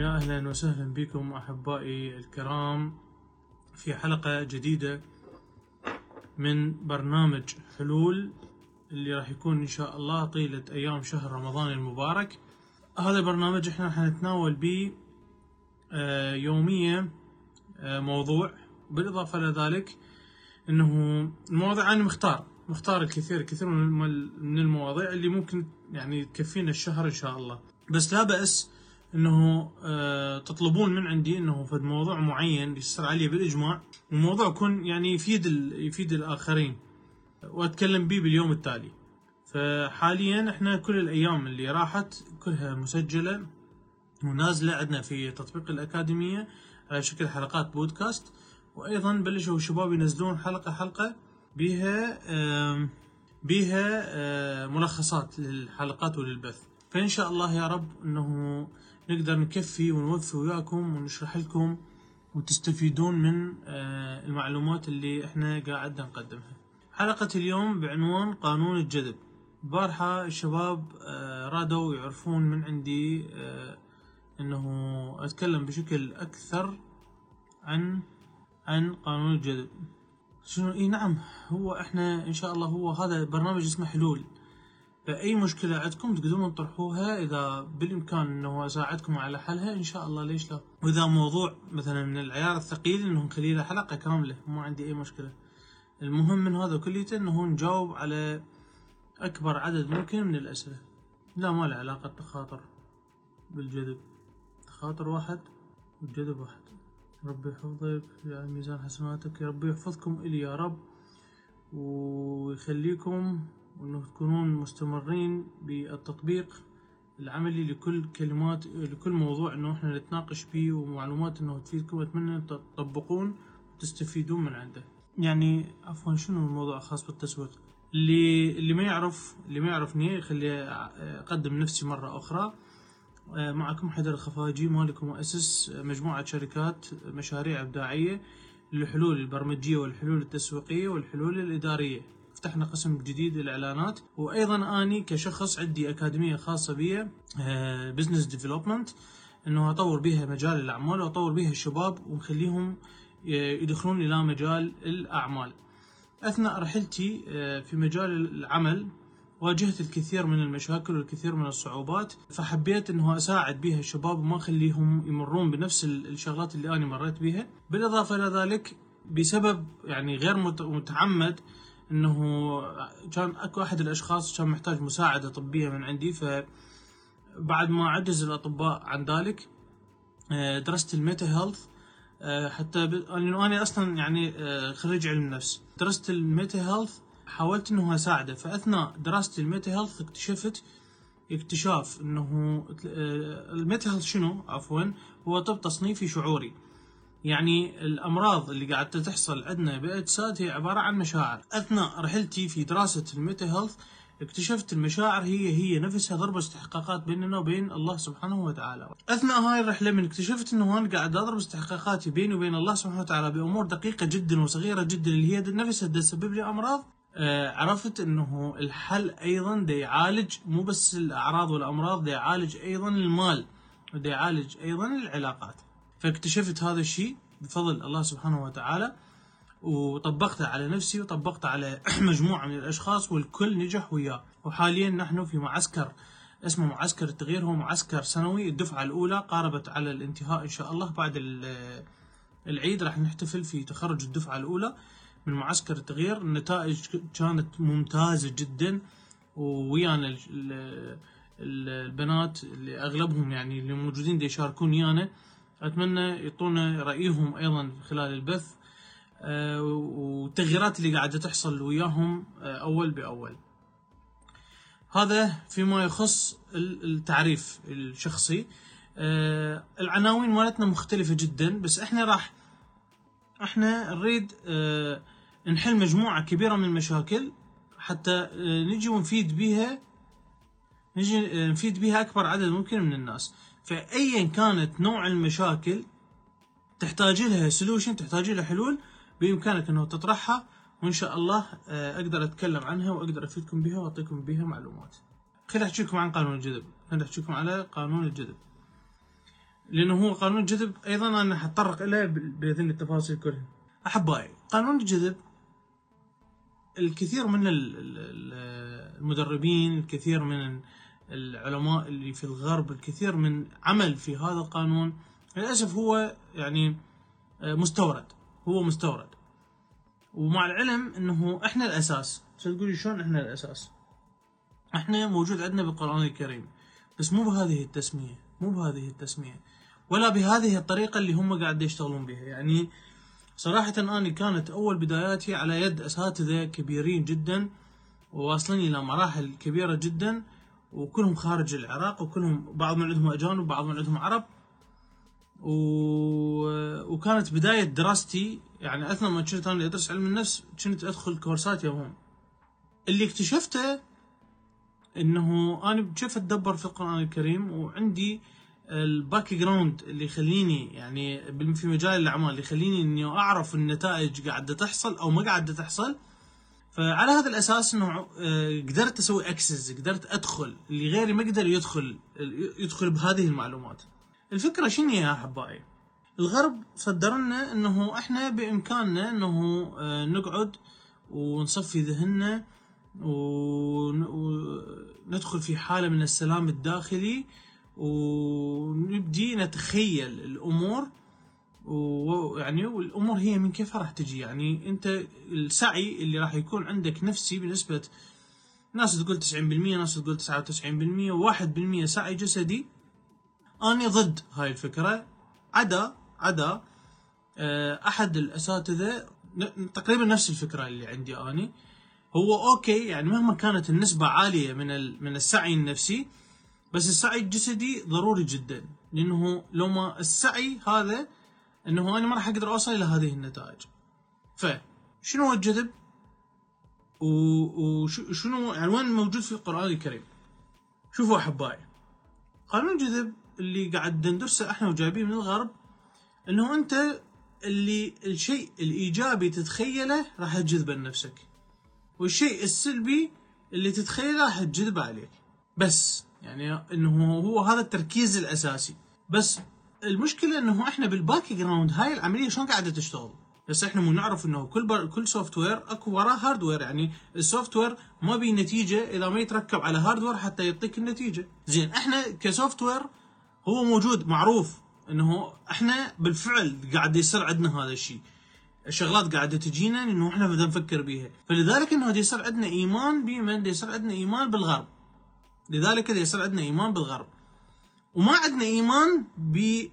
يا أهلا وسهلا بكم أحبائي الكرام في حلقة جديدة من برنامج حلول اللي راح يكون إن شاء الله طيلة أيام شهر رمضان المبارك. هذا البرنامج إحنا حنتناول به آه، يوميا آه، موضوع بالإضافة إلى ذلك أنه المواضيع أنا مختار مختار الكثير الكثير من المواضيع اللي ممكن يعني تكفينا الشهر إن شاء الله. بس لا بأس إنه آه تطلبون من عندي إنه فد موضوع معين يصير عليه بالإجماع والموضوع يكون يعني يفيد يفيد الآخرين وأتكلم به باليوم التالي. فحاليا إحنا كل الأيام اللي راحت كلها مسجلة ونازلة عندنا في تطبيق الأكاديمية على شكل حلقات بودكاست. وأيضا بلشوا الشباب ينزلون حلقة حلقة بها بها ملخصات للحلقات وللبث. فإن شاء الله يا رب إنه نقدر نكفي ونوفي وياكم ونشرح لكم وتستفيدون من آه، المعلومات اللي إحنا قاعد نقدمها. حلقة اليوم بعنوان قانون الجذب. بارحة الشباب آه، رادوا يعرفون من عندي آه، إنه أتكلم بشكل أكثر عن عن قانون الجذب. شنو؟ إي نعم هو إحنا إن شاء الله هو هذا برنامج اسمه حلول. فأي مشكلة عندكم تقدرون تطرحوها إذا بالإمكان أنه أساعدكم على حلها إن شاء الله ليش لا؟ وإذا موضوع مثلا من العيار الثقيل أنه نخلي له حلقة كاملة ما عندي أي مشكلة. المهم من هذا كليته أنه نجاوب على أكبر عدد ممكن من الأسئلة. لا ما له علاقة تخاطر بالجذب. تخاطر واحد والجذب واحد. ربي يحفظك يا ميزان حسناتك يا ربي يحفظكم إلي يا رب ويخليكم وأنه تكونون مستمرين بالتطبيق العملي لكل كلمات لكل موضوع إنه إحنا نتناقش فيه ومعلومات إنه تفيدكم. أتمنى تطبقون وتستفيدون من عنده. يعني عفوا شنو الموضوع الخاص بالتسويق؟ اللي اللي ما يعرف اللي ما يعرفني خلي اقدم نفسي مرة أخرى آه، معكم حيدر الخفاجي مالك ومؤسس مجموعة شركات مشاريع إبداعية للحلول البرمجية والحلول التسويقية والحلول الإدارية. فتحنا قسم جديد للإعلانات. وأيضا أني كشخص عندي أكاديمية خاصة بي business development إنه أطور بها مجال الأعمال وأطور بها الشباب ونخليهم آه، يدخلون إلى مجال الأعمال. أثناء رحلتي آه، في مجال العمل واجهت الكثير من المشاكل والكثير من الصعوبات. فحبيت إنه أساعد بها الشباب وما أخليهم يمرون بنفس الشغلات اللي أنا مريت بها بالإضافة إلى ذلك بسبب يعني غير متعمد إنه كان أكو أحد الأشخاص كان محتاج مساعدة طبية من عندي ف بعد ما عجز الأطباء عن ذلك آه، درست الميتا هيلث آه، حتى ب... لأنه أنا أصلا يعني آه، خريج علم نفس. درست ال meta health حاولت إنه أساعده فأثناء دراستي ال meta health اكتشفت اكتشاف إنه ال meta health شنو؟ عفوا هو طب تصنيفي شعوري. يعني الأمراض اللي قاعدة تحصل عندنا بالاجساد هي عبارة عن مشاعر أثناء رحلتي في دراسة ال meta health اكتشفت المشاعر هي هي نفسها ضرب استحقاقات بيننا وبين الله سبحانه وتعالى. أثناء هاي الرحلة من اكتشفت إنه أنا قاعد أضرب استحقاقاتي بيني وبين الله سبحانه وتعالى بأمور دقيقة جدا وصغيرة جدا اللي هي نفسها تسبب لي أمراض آه عرفت إنه الحل أيضا دا يعالج مو بس الأعراض والأمراض دا يعالج أيضا المال ودا يعالج أيضا العلاقات. فاكتشفت هذا الشيء بفضل الله سبحانه وتعالى وطبقته على نفسي وطبقته على مجموعة من الأشخاص والكل نجح وياه. وحاليا نحن في معسكر اسمه معسكر التغيير هو معسكر سنوي الدفعة الأولى قاربت على الانتهاء إن شاء الله بعد العيد راح نحتفل في تخرج الدفعة الأولى من معسكر التغيير. النتائج كانت ممتازة جدا ويانا البنات اللي أغلبهم يعني اللي موجودين دي يشاركون يانا. أتمنى يعطونا رأيهم أيضا خلال البث آه، والتغييرات اللي قاعدة تحصل وياهم آه، أول بأول. هذا فيما يخص التعريف الشخصي. آه، العناوين مالتنا مختلفة جدا بس إحنا راح إحنا نريد نحل مجموعة كبيرة من المشاكل حتى نجي ونفيد بيها نجي نفيد بيها أكبر عدد ممكن من الناس فايا كانت نوع المشاكل تحتاج لها سولوشن تحتاج لها حلول بإمكانك أنه تطرحها وإن شاء الله آه، أقدر أتكلم عنها وأقدر أفيدكم بها وأعطيكم بها معلومات. خليني احكي لكم عن قانون الجذب، خليني احكي لكم على قانون الجذب. لأنه هو قانون الجذب أيضا أنا حتطرق إليه بإذن التفاصيل كلها أحبائي قانون الجذب الكثير من المدربين الكثير من العلماء اللي في الغرب الكثير من عمل في هذا القانون للأسف هو يعني آه، مستورد. هو مستورد. ومع العلم إنه إحنا الأساس. تقولي؟ شلون إحنا الأساس؟ إحنا موجود عندنا بالقرآن الكريم. بس مو بهذه التسمية. مو بهذه التسمية. ولا بهذه الطريقة اللي هم قاعد يشتغلون بها. يعني صراحة أنا كانت أول بداياتي على يد أساتذة كبيرين جدا وواصلين إلى مراحل كبيرة جدا. وكلهم خارج العراق وكلهم بعض من عندهم أجانب وبعض من عندهم عرب. و... وكانت بداية دراستي يعني أثناء ما كنت أنا أدرس علم النفس كنت أدخل كورسات يوم اللي اكتشفته إنه أنا كيف أتدبر في القرآن الكريم؟ وعندي ال background اللي يخليني يعني في مجال الأعمال اللي يخليني إني أعرف النتائج قاعدة تحصل أو ما قاعدة تحصل. فعلى هذا الأساس إنه آه، قدرت أسوي access قدرت أدخل اللي غيري ما قدر يدخل يدخل بهذه المعلومات. الفكرة شنو يا احبائي الغرب صدر لنا إنه إحنا بإمكاننا إنه آه، نقعد ونصفي ذهننا وندخل في حالة من السلام الداخلي ونبدي نتخيل الأمور ويعني والامور هي من كيف راح تجي؟ يعني أنت السعي اللي راح يكون عندك نفسي بنسبة ناس تقول 90% ناس تقول 99% و1% سعي جسدي. أنا ضد هاي الفكرة. عدا عدا آه، أحد الأساتذة تقريبا نفس الفكرة اللي عندي أني. هو أوكي يعني مهما كانت النسبة عالية من من السعي النفسي بس السعي الجسدي ضروري جدا. لأنه لو ما السعي هذا إنه أنا ما راح أقدر أوصل إلى هذه النتائج. فشنو هو الجذب وشنو يعني وين موجود في القرآن الكريم؟ شوفوا أحبائي. قانون الجذب اللي قاعد ندرسه إحنا وجايبين من الغرب إنه أنت اللي الشيء الإيجابي تتخيله راح تجذبه لنفسك والشيء السلبي اللي تتخيله راح تجذبه عليك. بس يعني إنه هو هذا التركيز الأساسي. بس المشكلة إنه إحنا بال background هاي العملية شلون قاعدة تشتغل؟ بس إحنا مو نعرف إنه كل بر... كل software أكو وراه hardware يعني ال software ما بي نتيجة إذا ما يتركب على hardware حتى يعطيك النتيجة. زين إحنا ك software هو موجود معروف إنه إحنا بالفعل قاعد يصير عندنا هذا الشيء. الشغلات قاعدة تجينا إنه إحنا بدنا نفكر بيها. فلذلك إنه يصير عندنا إيمان بمن يصير عندنا إيمان بالغرب. لذلك يصير عندنا إيمان بالغرب. وما عندنا إيمان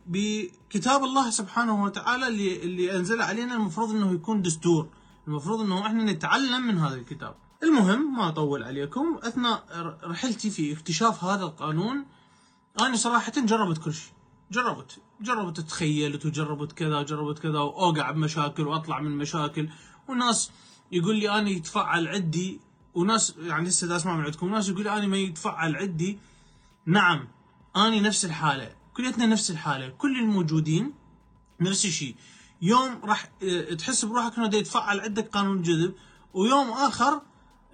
بكتاب الله سبحانه وتعالى اللي اللي أنزل علينا. المفروض إنه يكون دستور. المفروض إنه إحنا نتعلم من هذا الكتاب. المهم ما أطول عليكم. أثناء رحلتي في اكتشاف هذا القانون أنا صراحة جربت كل شيء. جربت. جربت تخيلت وجربت كذا جربت كذا وأوقع بمشاكل وأطلع من مشاكل. وناس يقول لي أنا يتفعل عندي. وناس يعني لسه اسمع من عندكم. ناس يقول أنا ما يتفعل عندي. نعم. آني نفس الحالة كليتنا نفس الحالة كل الموجودين نفس الشيء. يوم راح آه، تحس بروحك إنه يتفعل عندك قانون الجذب ويوم آخر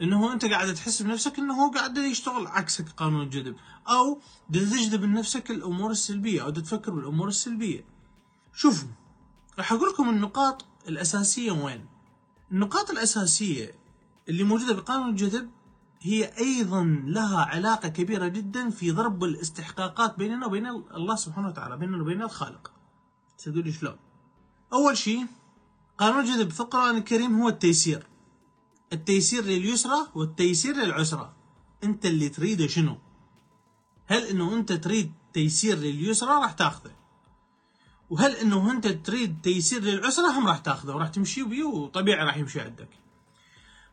إنه أنت قاعد تحس بنفسك إنه هو قاعد يشتغل عكسك قانون الجذب أو تجذب لنفسك الأمور السلبية أو تفكر بالأمور السلبية. شوفوا راح أقول لكم النقاط الأساسية وين. النقاط الأساسية اللي موجودة بقانون الجذب هي أيضا لها علاقة كبيرة جدا في ضرب الاستحقاقات بيننا وبين الله سبحانه وتعالى بيننا وبين الخالق. تقولي شلون؟ أول شيء قانون الجذب في القرآن الكريم هو التيسير. التيسير لليسرى والتيسير للعسرى. أنت اللي تريده شنو؟ هل أنه أنت تريد تيسير لليسرى راح تاخذه. وهل أنه أنت تريد تيسير للعسرى هم راح تاخذه وراح تمشي بيه وطبيعي راح يمشي عندك.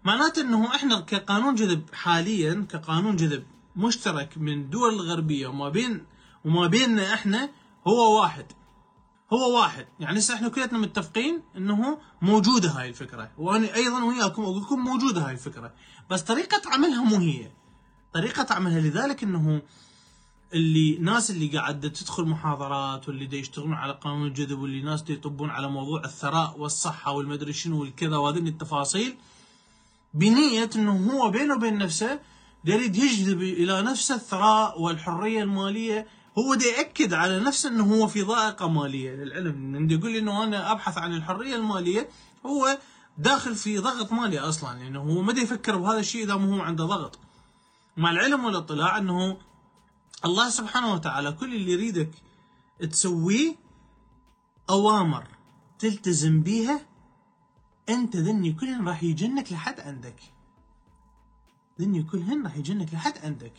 معناته إنه إحنا كقانون جذب حاليا كقانون جذب مشترك من الدول الغربيه وما بين وما بيننا إحنا هو واحد. هو واحد. يعني هسه إحنا كلنا متفقين إنه موجودة هاي الفكرة. وأنا أيضا وياكم أقول لكم موجودة هاي الفكرة. بس طريقة عملها مو هي. طريقة عملها لذلك إنه اللي ناس اللي قاعدة تدخل محاضرات واللي دا يشتغلون على قانون الجذب واللي ناس يطبون على موضوع الثراء والصحة والمدري شنو والكذا وهذه التفاصيل بنية إنه هو بينه وبين نفسه يريد يجذب إلى نفسه الثراء والحرية المالية. هو دا يأكد على نفسه إنه هو في ضائقة مالية. للعلم من يقول إنه أنا أبحث عن الحرية المالية هو داخل في ضغط مالي أصلا. لأنه يعني هو ما يفكر بهذا الشيء إذا ما هو عنده ضغط. مع العلم والاطلاع إنه الله سبحانه وتعالى كل اللي يريدك تسويه أوامر تلتزم بيها أنت ذني كلهن راح يجنك لحد عندك. ذني كلهن راح يجنك لحد عندك.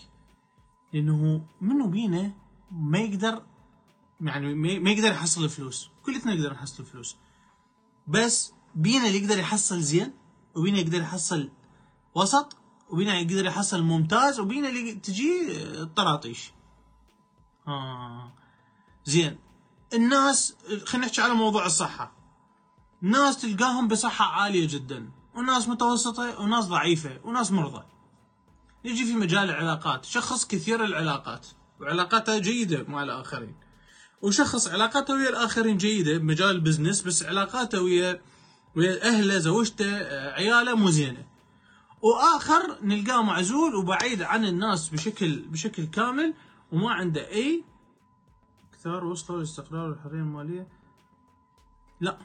لأنه منو بينا ما يقدر يعني ما يقدر يحصل فلوس كلنا نقدر نحصل فلوس بس بينا اللي يقدر يحصل زين وبينا يقدر يحصل وسط وبينا يقدر يحصل ممتاز وبينا اللي تجي الطراطيش آه. زين. الناس خلينا نحكي على موضوع الصحة. ناس تلقاهم بصحة عالية جدا وناس متوسطة وناس ضعيفة وناس مرضى. نجي في مجال العلاقات شخص كثير العلاقات وعلاقاته جيدة مع الآخرين. وشخص علاقاته ويا الآخرين جيدة بمجال البزنس بس علاقاته ويا ويا أهله زوجته عياله مو زينة. وآخر نلقاه معزول وبعيد عن الناس بشكل بشكل كامل وما عنده أي كثار وصلوا للاستقرار والحرية المالية. لا.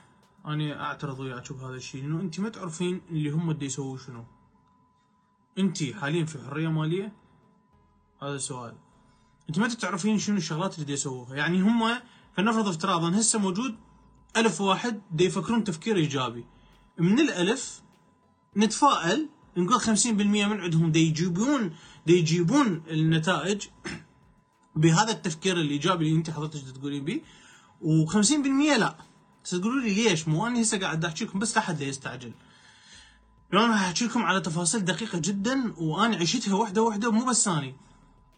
أنا أعترض وياك بهذا الشيء لأنه أنت ما تعرفين اللي هم بدي يسووا شنو. أنت حاليا في حرية مالية؟ هذا السؤال أنت ما تعرفين شنو الشغلات اللي دي يسووها. يعني هم فلنفرض افتراضا هسه موجود ألف واحد دي يفكرون تفكير إيجابي. من الألف نتفائل نقول 50% من عندهم دي يجيبون دي يجيبون النتائج بهذا التفكير الإيجابي اللي أنت حضرتك تقولين به و50% لا. تقولوا لي ليش؟ مو أنا هسه قاعد أحكي لكم بس لا حد يستعجل. أنا راح أحكي لكم على تفاصيل دقيقة جدا وأنا عشتها وحده وحده مو بس أني.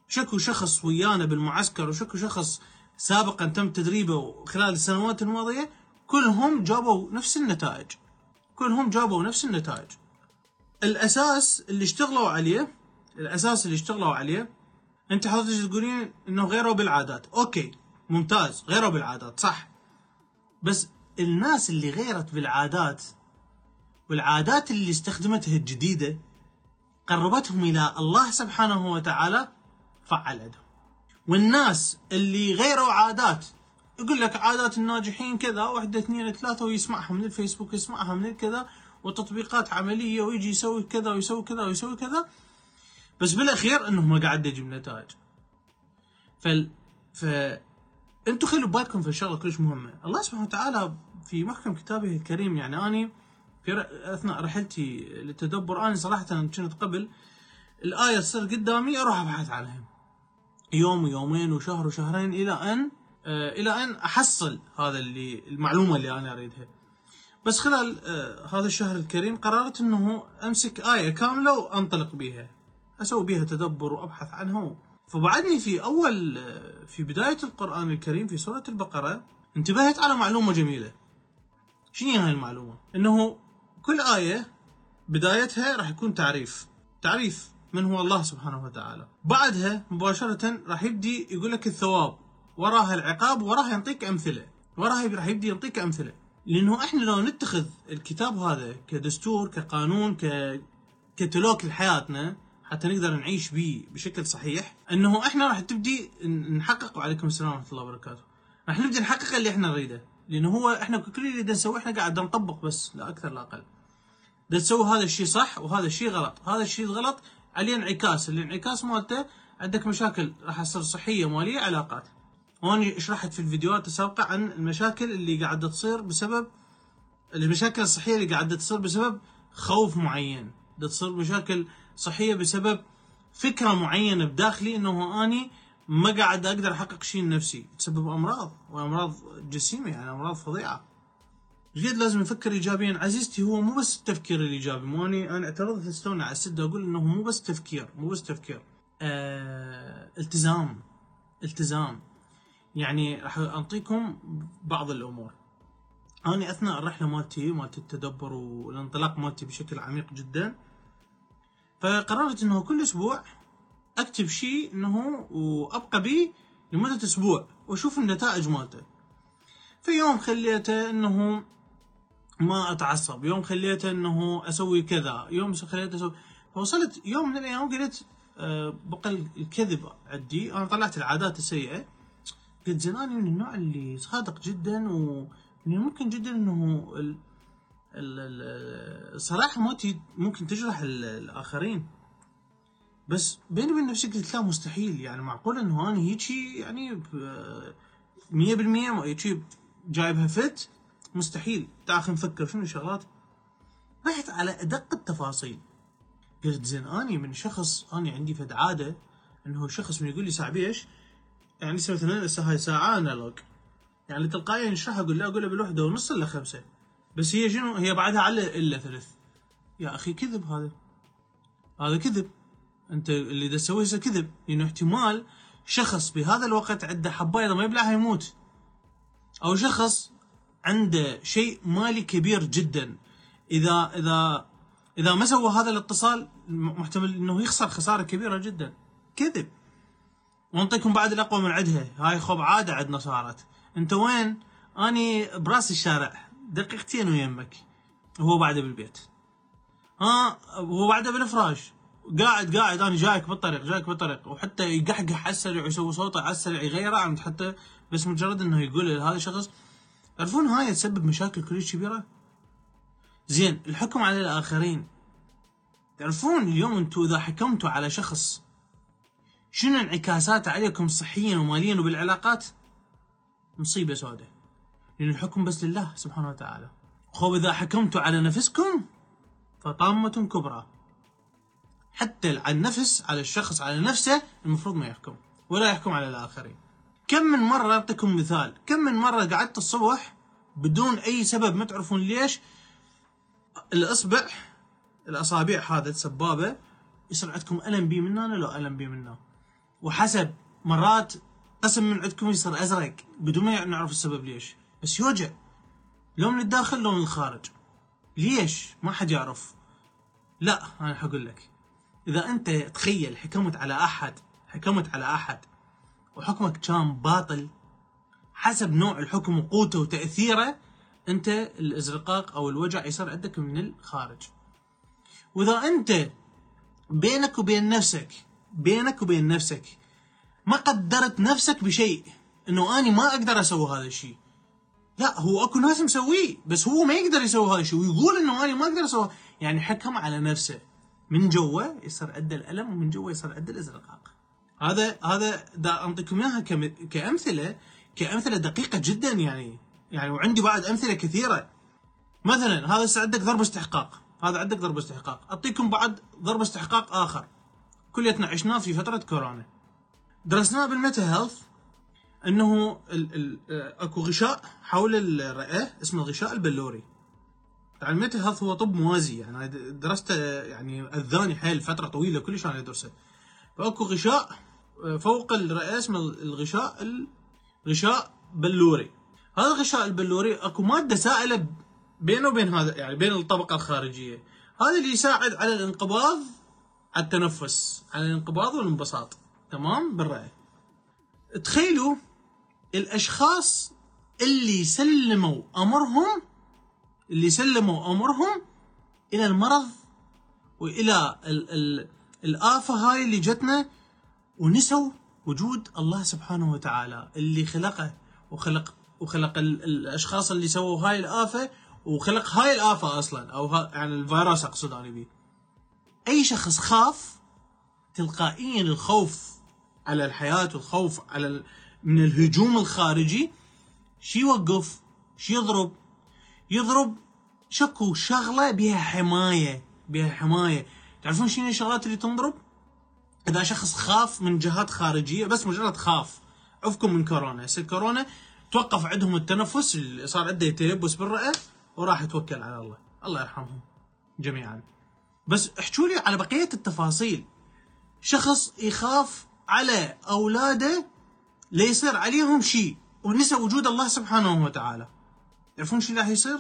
شكو شخص ويانا بالمعسكر وشكو شخص سابقا تم تدريبه خلال السنوات الماضية كلهم جابوا نفس النتائج. كلهم جابوا نفس النتائج. الأساس اللي اشتغلوا عليه الأساس اللي اشتغلوا عليه أنت حضرتك تقولين إنه غيروا بالعادات. أوكي ممتاز غيروا بالعادات صح. بس الناس اللي غيرت بالعادات والعادات اللي استخدمتها الجديدة قربتهم إلى الله سبحانه وتعالى فعل عندهم والناس اللي غيروا عادات يقول لك عادات الناجحين كذا واحدة اثنين ثلاثة ويسمعها من الفيسبوك يسمعها من كذا وتطبيقات عملية ويجي يسوي كذا ويسوي كذا ويسوي كذا. بس بالأخير انه ما قاعد يجيب نتائج. فال ف أنتم خلوا بالكم في الشغله كلش مهمة. الله سبحانه وتعالى في محكم كتابه الكريم يعني أني في أثناء رحلتي للتدبر أنا صراحة كنت قبل الآية تصير قدامي أروح أبحث عنها يوم ويومين وشهر وشهرين إلى أن آه إلى أن أحصل هذا اللي المعلومة اللي أنا أريدها. بس خلال آه هذا الشهر الكريم قررت إنه أمسك آية كاملة وأنطلق بها أسوي بها تدبر وأبحث عنها. فبعدني في أول في بداية القرآن الكريم في سورة البقرة انتبهت على معلومة جميلة. شنو هاي المعلومة؟ إنه كل آية بدايتها راح يكون تعريف. تعريف من هو الله سبحانه وتعالى. بعدها مباشرة راح يبدي يقول لك الثواب. وراها العقاب وراها يعطيك أمثلة. وراها راح يبدي يعطيك أمثلة. لأنه إحنا لو نتخذ الكتاب هذا كدستور كقانون ككتالوج لحياتنا حتى نقدر نعيش به بشكل صحيح إنه إحنا راح تبدي نحقق. وعليكم السلام ورحمة الله وبركاته. راح نبدي نحقق اللي إحنا نريده. لأنه هو إحنا كل اللي نسويه إحنا قاعد نطبق بس لا أكثر لا أقل. تسوي هذا الشيء صح وهذا الشيء غلط. هذا الشيء الغلط عليه انعكاس. الانعكاس مالته عندك مشاكل راح تصير صحية مالية علاقات. وأنا شرحت في الفيديوهات السابقة عن المشاكل اللي قاعدة تصير بسبب المشاكل الصحية اللي قاعدة تصير بسبب خوف معين. تصير مشاكل صحية بسبب فكرة معينة بداخلي إنه أني ما قاعد أقدر أحقق شيء لنفسي. تسبب أمراض وأمراض جسيمه يعني أمراض فظيعة. جد لازم نفكر ايجابيا؟ عزيزتي هو مو بس التفكير الإيجابي. مو أني أنا اعترضت استوني على السد أقول إنه مو بس تفكير مو بس تفكير. آه التزام التزام. يعني راح اعطيكم بعض الأمور. أني أثناء الرحلة مالتي مالت التدبر والانطلاق مالتي بشكل عميق جدا فقررت إنه كل أسبوع أكتب شيء إنه وابقى به لمدة أسبوع وأشوف النتائج مالته. في يوم خليته إنه ما أتعصب يوم خليته إنه أسوي كذا يوم خليته أسوي فوصلت يوم من الأيام قلت أه بقى الكذب عندي. أنا طلعت العادات السيئة. قلت زين من النوع اللي صادق جدا و يعني ممكن جدا إنه الصراحه موتي ممكن تجرح ال... الآخرين. بس بيني وبين نفسي قلت لا مستحيل. يعني معقول إنه أنا هيجي يعني ب- 100% هيجي جايبها فت؟ مستحيل. تعال نفكر شنو الشغلات رحت على أدق التفاصيل. قلت زين أني من شخص أني عندي فد عادة إنه شخص من يقول لي ساعة بيش يعني مثلا هاي ساعة انالوج يعني تلقائيا اشرحها أقول له أقول له بالوحده ونص إلا خمسة. بس هي شنو؟ هي بعدها على إلا ثلث يا أخي كذب هذا. هذا كذب. أنت اللي تسويه هسه كذب. لأنه احتمال شخص بهذا الوقت عنده حباية إذا ما يبلعها يموت. أو شخص عنده شيء مالي كبير جدا. إذا إذا إذا ما سوى هذا الاتصال محتمل إنه يخسر خسارة كبيرة جدا. كذب. وأنطيكم بعد الأقوى من عدها. هاي خب عادة عندنا صارت أنت وين؟ أني برأس الشارع. دقيقتين ويمك. هو بعده بالبيت. ها؟ هو بعده بالفراش. قاعد قاعد أنا جايك بالطريق جايك بالطريق. وحتى يقحقح على السريع ويسوي صوته على السريع يغيره عند حتى بس مجرد إنه يقول لهذا الشخص تعرفون هاي تسبب مشاكل كلش كبيرة؟ زين الحكم على الآخرين. تعرفون اليوم أنتم إذا حكمتوا على شخص شنو انعكاساته عليكم صحيا وماليا وبالعلاقات؟ مصيبة سوداء. لأن الحكم بس لله سبحانه وتعالى. خو إذا حكمتوا على نفسكم فطامة كبرى. حتى على النفس على الشخص على نفسه المفروض ما يحكم ولا يحكم على الآخرين. كم من مرة أعطيكم مثال. كم من مرة قعدت الصبح بدون أي سبب ما تعرفون ليش الأصبع الأصابع هذا السبابة يصير عندكم ألم بي من هنا لو ألم بي من هنا وحسب مرات قسم من عندكم يصير أزرق بدون ما نعرف السبب ليش. بس يوجع. لو من الداخل لو من الخارج. ليش؟ ما حد يعرف. لا أنا حقول لك. إذا أنت تخيل حكمت على أحد حكمت على أحد وحكمك كان باطل حسب نوع الحكم وقوته وتأثيره أنت الإزرقاق أو الوجع يصير عندك من الخارج. وإذا أنت بينك وبين نفسك بينك وبين نفسك ما قدرت نفسك بشيء إنه اني ما أقدر أسوي هذا الشيء. لا هو اكو ناس مسويه بس هو ما يقدر يسوي هذا الشيء ويقول إنه أنا ما أقدر أسوي. يعني حكم على نفسه. من جوا يصير عنده الألم ومن جوا يصير عنده الازرقاق هذا هذا دا اعطيكم اياها كأمثلة كأمثلة دقيقة جدا يعني. يعني وعندي بعد أمثلة كثيرة. مثلا هذا عندك ضرب استحقاق. هذا عندك ضرب استحقاق. أعطيكم بعد ضرب استحقاق آخر. كليتنا عشناه في فترة كورونا. درسناه بال meta health. انه ال ال اكو غشاء حول الرئه اسمه الغشاء البلوري. ال meta health هو طب موازي يعني درسته يعني آذاني حيل فترة طويلة كلش أنا ادرسه فأكو غشاء فوق الرئه اسمه الغشاء الغشاء بلوري. هذا الغشاء البلوري اكو مادة سائلة بينه وبين هذا يعني بين الطبقة الخارجية. هذا اللي يساعد على الانقباض على التنفس على الانقباض والانبساط. تمام؟ بالرئه. تخيلوا الأشخاص اللي سلموا أمرهم اللي سلموا أمرهم إلى المرض وإلى ال ال الآفة هاي اللي جتنا ونسوا وجود الله سبحانه وتعالى اللي خلقه وخلق وخلق ال الأشخاص اللي سووا هاي الآفة وخلق هاي الآفة أصلا أو يعني الفيروس أقصد أنا بيه أي شخص خاف تلقائيا الخوف على الحياة والخوف على من الهجوم الخارجي شي يوقف شي يضرب. يضرب شكو شغلة بها حماية بها حماية. تعرفون شنو الشغلات اللي تنضرب؟ إذا شخص خاف من جهات خارجية بس مجرد خاف. عفكم من كورونا. هسه كورونا توقف عندهم التنفس صار عنده تيبس بالرئة وراح يتوكل على الله. الله يرحمهم جميعا. بس احكوا لي على بقية التفاصيل. شخص يخاف على أولاده ليصير عليهم شيء. ونسى وجود الله سبحانه وتعالى. تعرفون شو راح يصير؟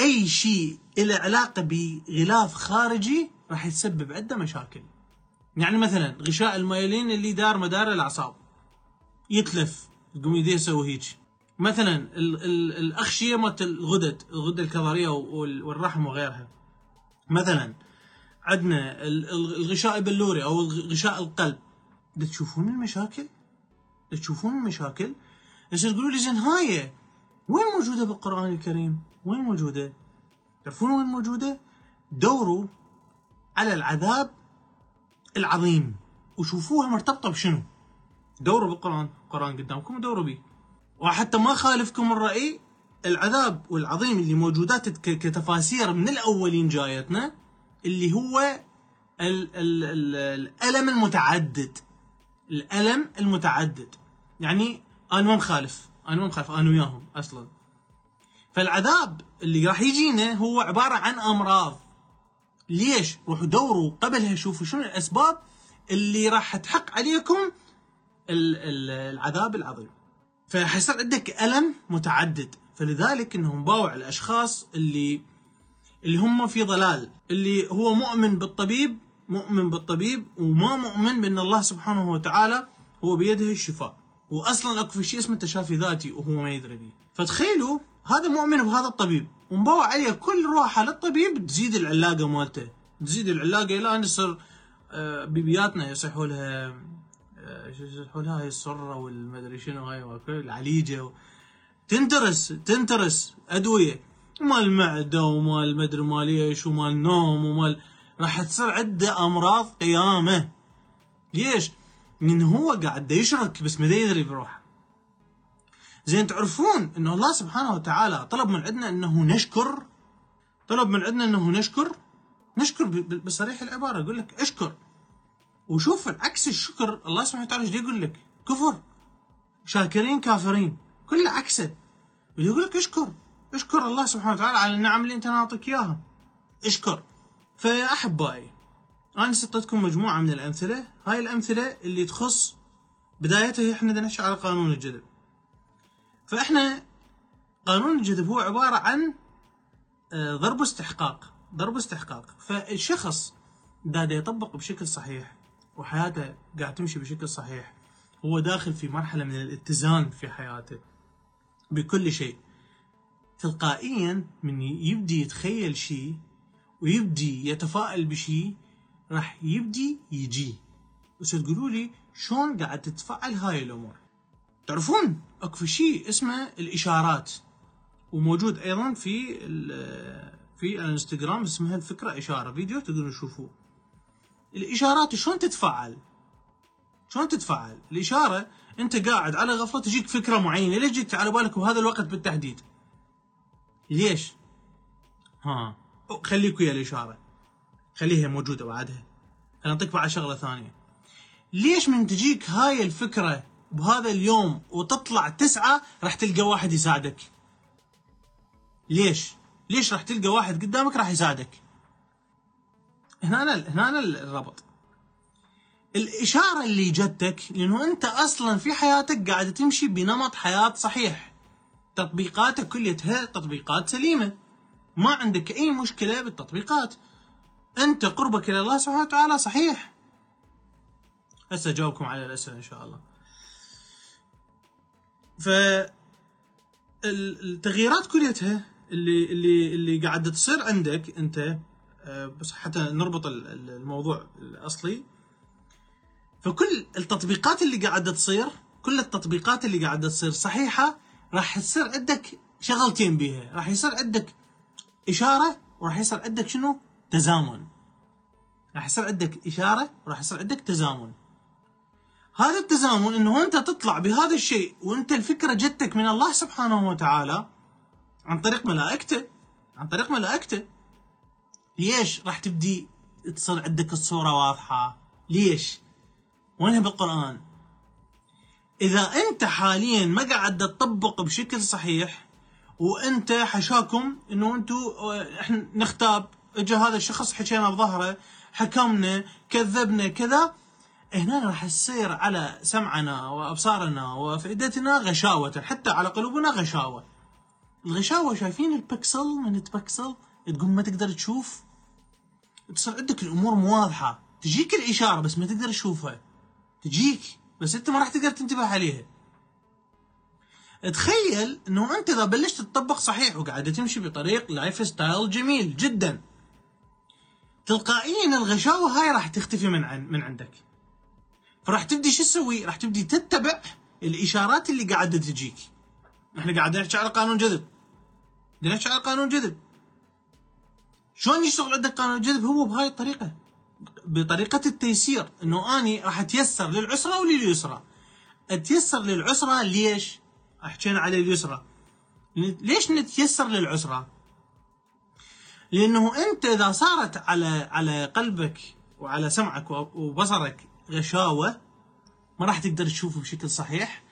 أي شيء له علاقة بغلاف خارجي راح يسبب عنده مشاكل. يعني مثلا غشاء المايلين اللي دار مدار الأعصاب. يتلف يقوم يديه يسوي هيك. مثلا ال ال الاغشيه مالت الغدد الغده الكظرية وال- والرحم وغيرها. مثلا عندنا ال- ال- الغشاء البلوري أو غشاء القلب. تشوفون المشاكل؟ تشوفون المشاكل يصير تقولوا لي زين هاي وين موجودة بالقرآن الكريم؟ وين موجودة؟ تعرفون وين موجودة؟ دوروا على العذاب العظيم وشوفوها مرتبطة بشنو؟ دوروا بالقرآن، القران قدامكم ودوروا به. وحتى ما خالفكم الرأي العذاب والعظيم اللي موجودات كتفاسير من الأولين جايتنا اللي هو ال ال ال الألم المتعدد الألم المتعدد يعني أنا ما مخالف. أنا ما مخالف. أنا وياهم أصلا. فالعذاب اللي راح يجينا هو عبارة عن أمراض. ليش؟ روحوا دوروا قبلها شوفوا شنو الأسباب اللي راح تحق عليكم ال- ال- العذاب العظيم. فحيصير عندك ألم متعدد. فلذلك إنهم باوع الأشخاص اللي اللي هم في ضلال. اللي هو مؤمن بالطبيب مؤمن بالطبيب وما مؤمن بأن الله سبحانه وتعالى هو بيده الشفاء. واصلا أكو في شيء اسمه تشافي ذاتي وهو ما يدري به فتخيلوا هذا مؤمن بهذا الطبيب. ومبوع عليه كل روحه للطبيب تزيد العلاقة مالته. تزيد العلاقة إلى أن يصير آه، بيبياتنا يصيحوا لها آه، يصيحوا لها؟ هاي السرة والمدري شنو هاي العليجة. تنترس تنترس أدوية. مال معدة ومال مدري مال إيش ومال نوم ومال راح تصير عنده أمراض قيامة. ليش؟ من هو قاعد يشرك بس ما يدري بروحه. زين تعرفون إنه الله سبحانه وتعالى طلب من عندنا إنه نشكر؟ طلب من عندنا إنه نشكر؟ نشكر بصريح العبارة يقول لك اشكر. وشوف عكس الشكر الله سبحانه وتعالى إيش يقول لك؟ كفر. شاكرين كافرين. كله عكسه. يقول لك اشكر. اشكر الله سبحانه وتعالى على النعم اللي أنت ناطيك إياها. اشكر. فيا احبائي أنا سطيتكم مجموعة من الأمثلة. هاي الأمثلة اللي تخص بدايتها إحنا نحكي على قانون الجذب. فإحنا قانون الجذب هو عبارة عن آه، ضرب استحقاق ضرب استحقاق فالشخص دا يطبق بشكل صحيح وحياته قاعد تمشي بشكل صحيح هو داخل في مرحلة من الاتزان في حياته بكل شيء. تلقائيا من يبدي يتخيل شيء ويبدي يتفائل بشيء راح يبدي يجي. بس تقولوا لي شلون قاعد تتفعل هاي الأمور؟ تعرفون أكو شيء اسمه الإشارات وموجود أيضا في في الإنستغرام اسمها الفكرة إشارة. فيديو تقدرون تشوفوه. الإشارات شلون تتفعل شلون تتفعل الإشارة أنت قاعد على غفلة تجيك فكرة معينة. ليش جيت على بالك بهذا الوقت بالتحديد؟ ليش؟ ها خليك ويا الإشارة. خليها موجودة بعدها. أنا اعطيك بعد شغلة ثانية. ليش من تجيك هاي الفكرة بهذا اليوم وتطلع تسعة راح تلقى واحد يساعدك؟ ليش؟ ليش راح تلقى واحد قدامك راح يساعدك؟ هنا أنا هنا أنا الربط. الإشارة اللي جتك لأنه أنت أصلا في حياتك قاعد تمشي بنمط حياة صحيح. تطبيقاتك كلها تطبيقات سليمة. ما عندك أي مشكلة بالتطبيقات. أنت قربك إلى الله سبحانه وتعالى صحيح. هسه أجاوبكم على الأسئلة إن شاء الله. ف ال- التغييرات كليتها اللي اللي اللي قاعدة تصير عندك أنت آه، بس حتى نربط ال- ال- الموضوع الأصلي. فكل التطبيقات اللي قاعدة تصير كل التطبيقات اللي قاعدة تصير صحيحة راح تصير عندك شغلتين بيها. راح يصير عندك إشارة وراح يصير عندك شنو؟ تزامن. راح يصير عندك إشارة وراح يصير عندك تزامن. هذا التزامن إنه أنت تطلع بهذا الشيء وأنت الفكرة جتك من الله سبحانه وتعالى عن طريق ملائكته عن طريق ملائكته. ليش راح تبدي تصير عندك الصورة واضحة؟ ليش؟ وينها بالقرآن. إذا أنت حاليا ما قاعد تطبق بشكل صحيح وأنت حشاكم إنه أنتم إحنا نغتاب اجى هذا الشخص حكينا بظهره حكمنا كذبنا كذا. هنا راح تصير على سمعنا وأبصارنا وافئدتنا غشاوة حتى على قلوبنا غشاوة. الغشاوة شايفين البكسل من البكسل؟ تقول ما تقدر تشوف. تصير عندك الأمور مو واضحه تجيك الإشارة بس ما تقدر تشوفها. تجيك بس أنت ما راح تقدر تنتبه عليها. تخيل إنه أنت إذا بلشت تطبق صحيح وقاعد تمشي بطريق lifestyle جميل جدا. تلقائيا الغشاوة هاي راح تختفي من عن من عندك. فراح تبدي شو تسوي؟ راح تبدي تتبع الإشارات اللي قاعدة تجيك. إحنا قاعدين نحكي على قانون جذب. نحكي على قانون جذب. شلون يشتغل عندك قانون الجذب هو بهاي الطريقة. بطريقة التيسير. إنه أني راح أتيسر للعسرة ولليسرى أتيسر للعسرة ليش؟ حكينا على اليسرى ليش نتيسر للعسرة؟ لأنه أنت إذا صارت على على قلبك وعلى سمعك وبصرك غشاوة ما راح تقدر تشوفه بشكل صحيح.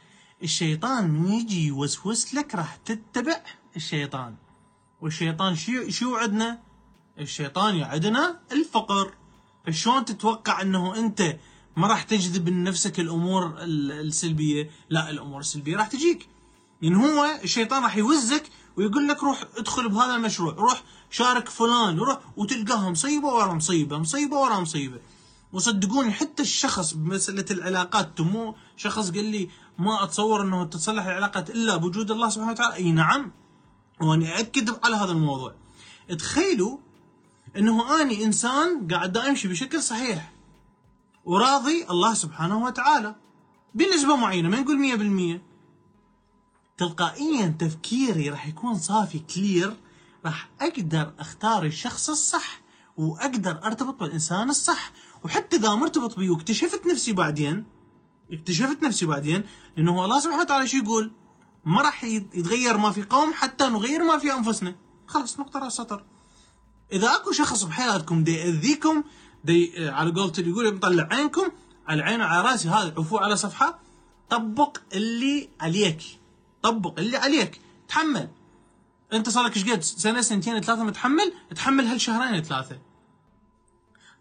الشيطان من يجي يوسوس لك راح تتبع الشيطان. والشيطان شو شو عندنا؟ الشيطان يعدنا الفقر. فشلون تتوقع إنه أنت ما راح تجذب من نفسك الأمور السلبية؟ لا الأمور السلبية راح تجيك. لأن هو الشيطان راح يوزك ويقول لك روح ادخل بهذا المشروع روح شارك فلان روح وتلقاها مصيبه ورا مصيبة مصيبة ورا مصيبة. وصدقوني حتى الشخص بمسألة العلاقات مو شخص قال لي ما أتصور إنه تتصلح العلاقات إلا بوجود الله سبحانه وتعالى. إي نعم وأنا اكد على هذا الموضوع. تخيلوا إنه اني إنسان قاعد أمشي بشكل صحيح وراضي الله سبحانه وتعالى بنسبة معينة ما نقول 100% تلقائيا تفكيري راح يكون صافي كلير راح أقدر أختار الشخص الصح وأقدر أرتبط بالإنسان الصح. وحتى إذا مرتبط بيه واكتشفت نفسي بعدين اكتشفت نفسي بعدين لأنه الله سبحانه وتعالى شو يقول؟ ما راح يتغير ما في قوم حتى نغير ما في أنفسنا. خلاص نقطة رأس سطر. إذا أكو شخص بحياتكم دي يأذيكم دي على قولته يقول مطلع عينكم على عينه على رأسي هذا عفو على صفحة طبق اللي عليك. طبق اللي عليك. تحمل. انت صار لك إيش قد سنة سنتين ثلاثة متحمل تحمل هالشهرين ثلاثة.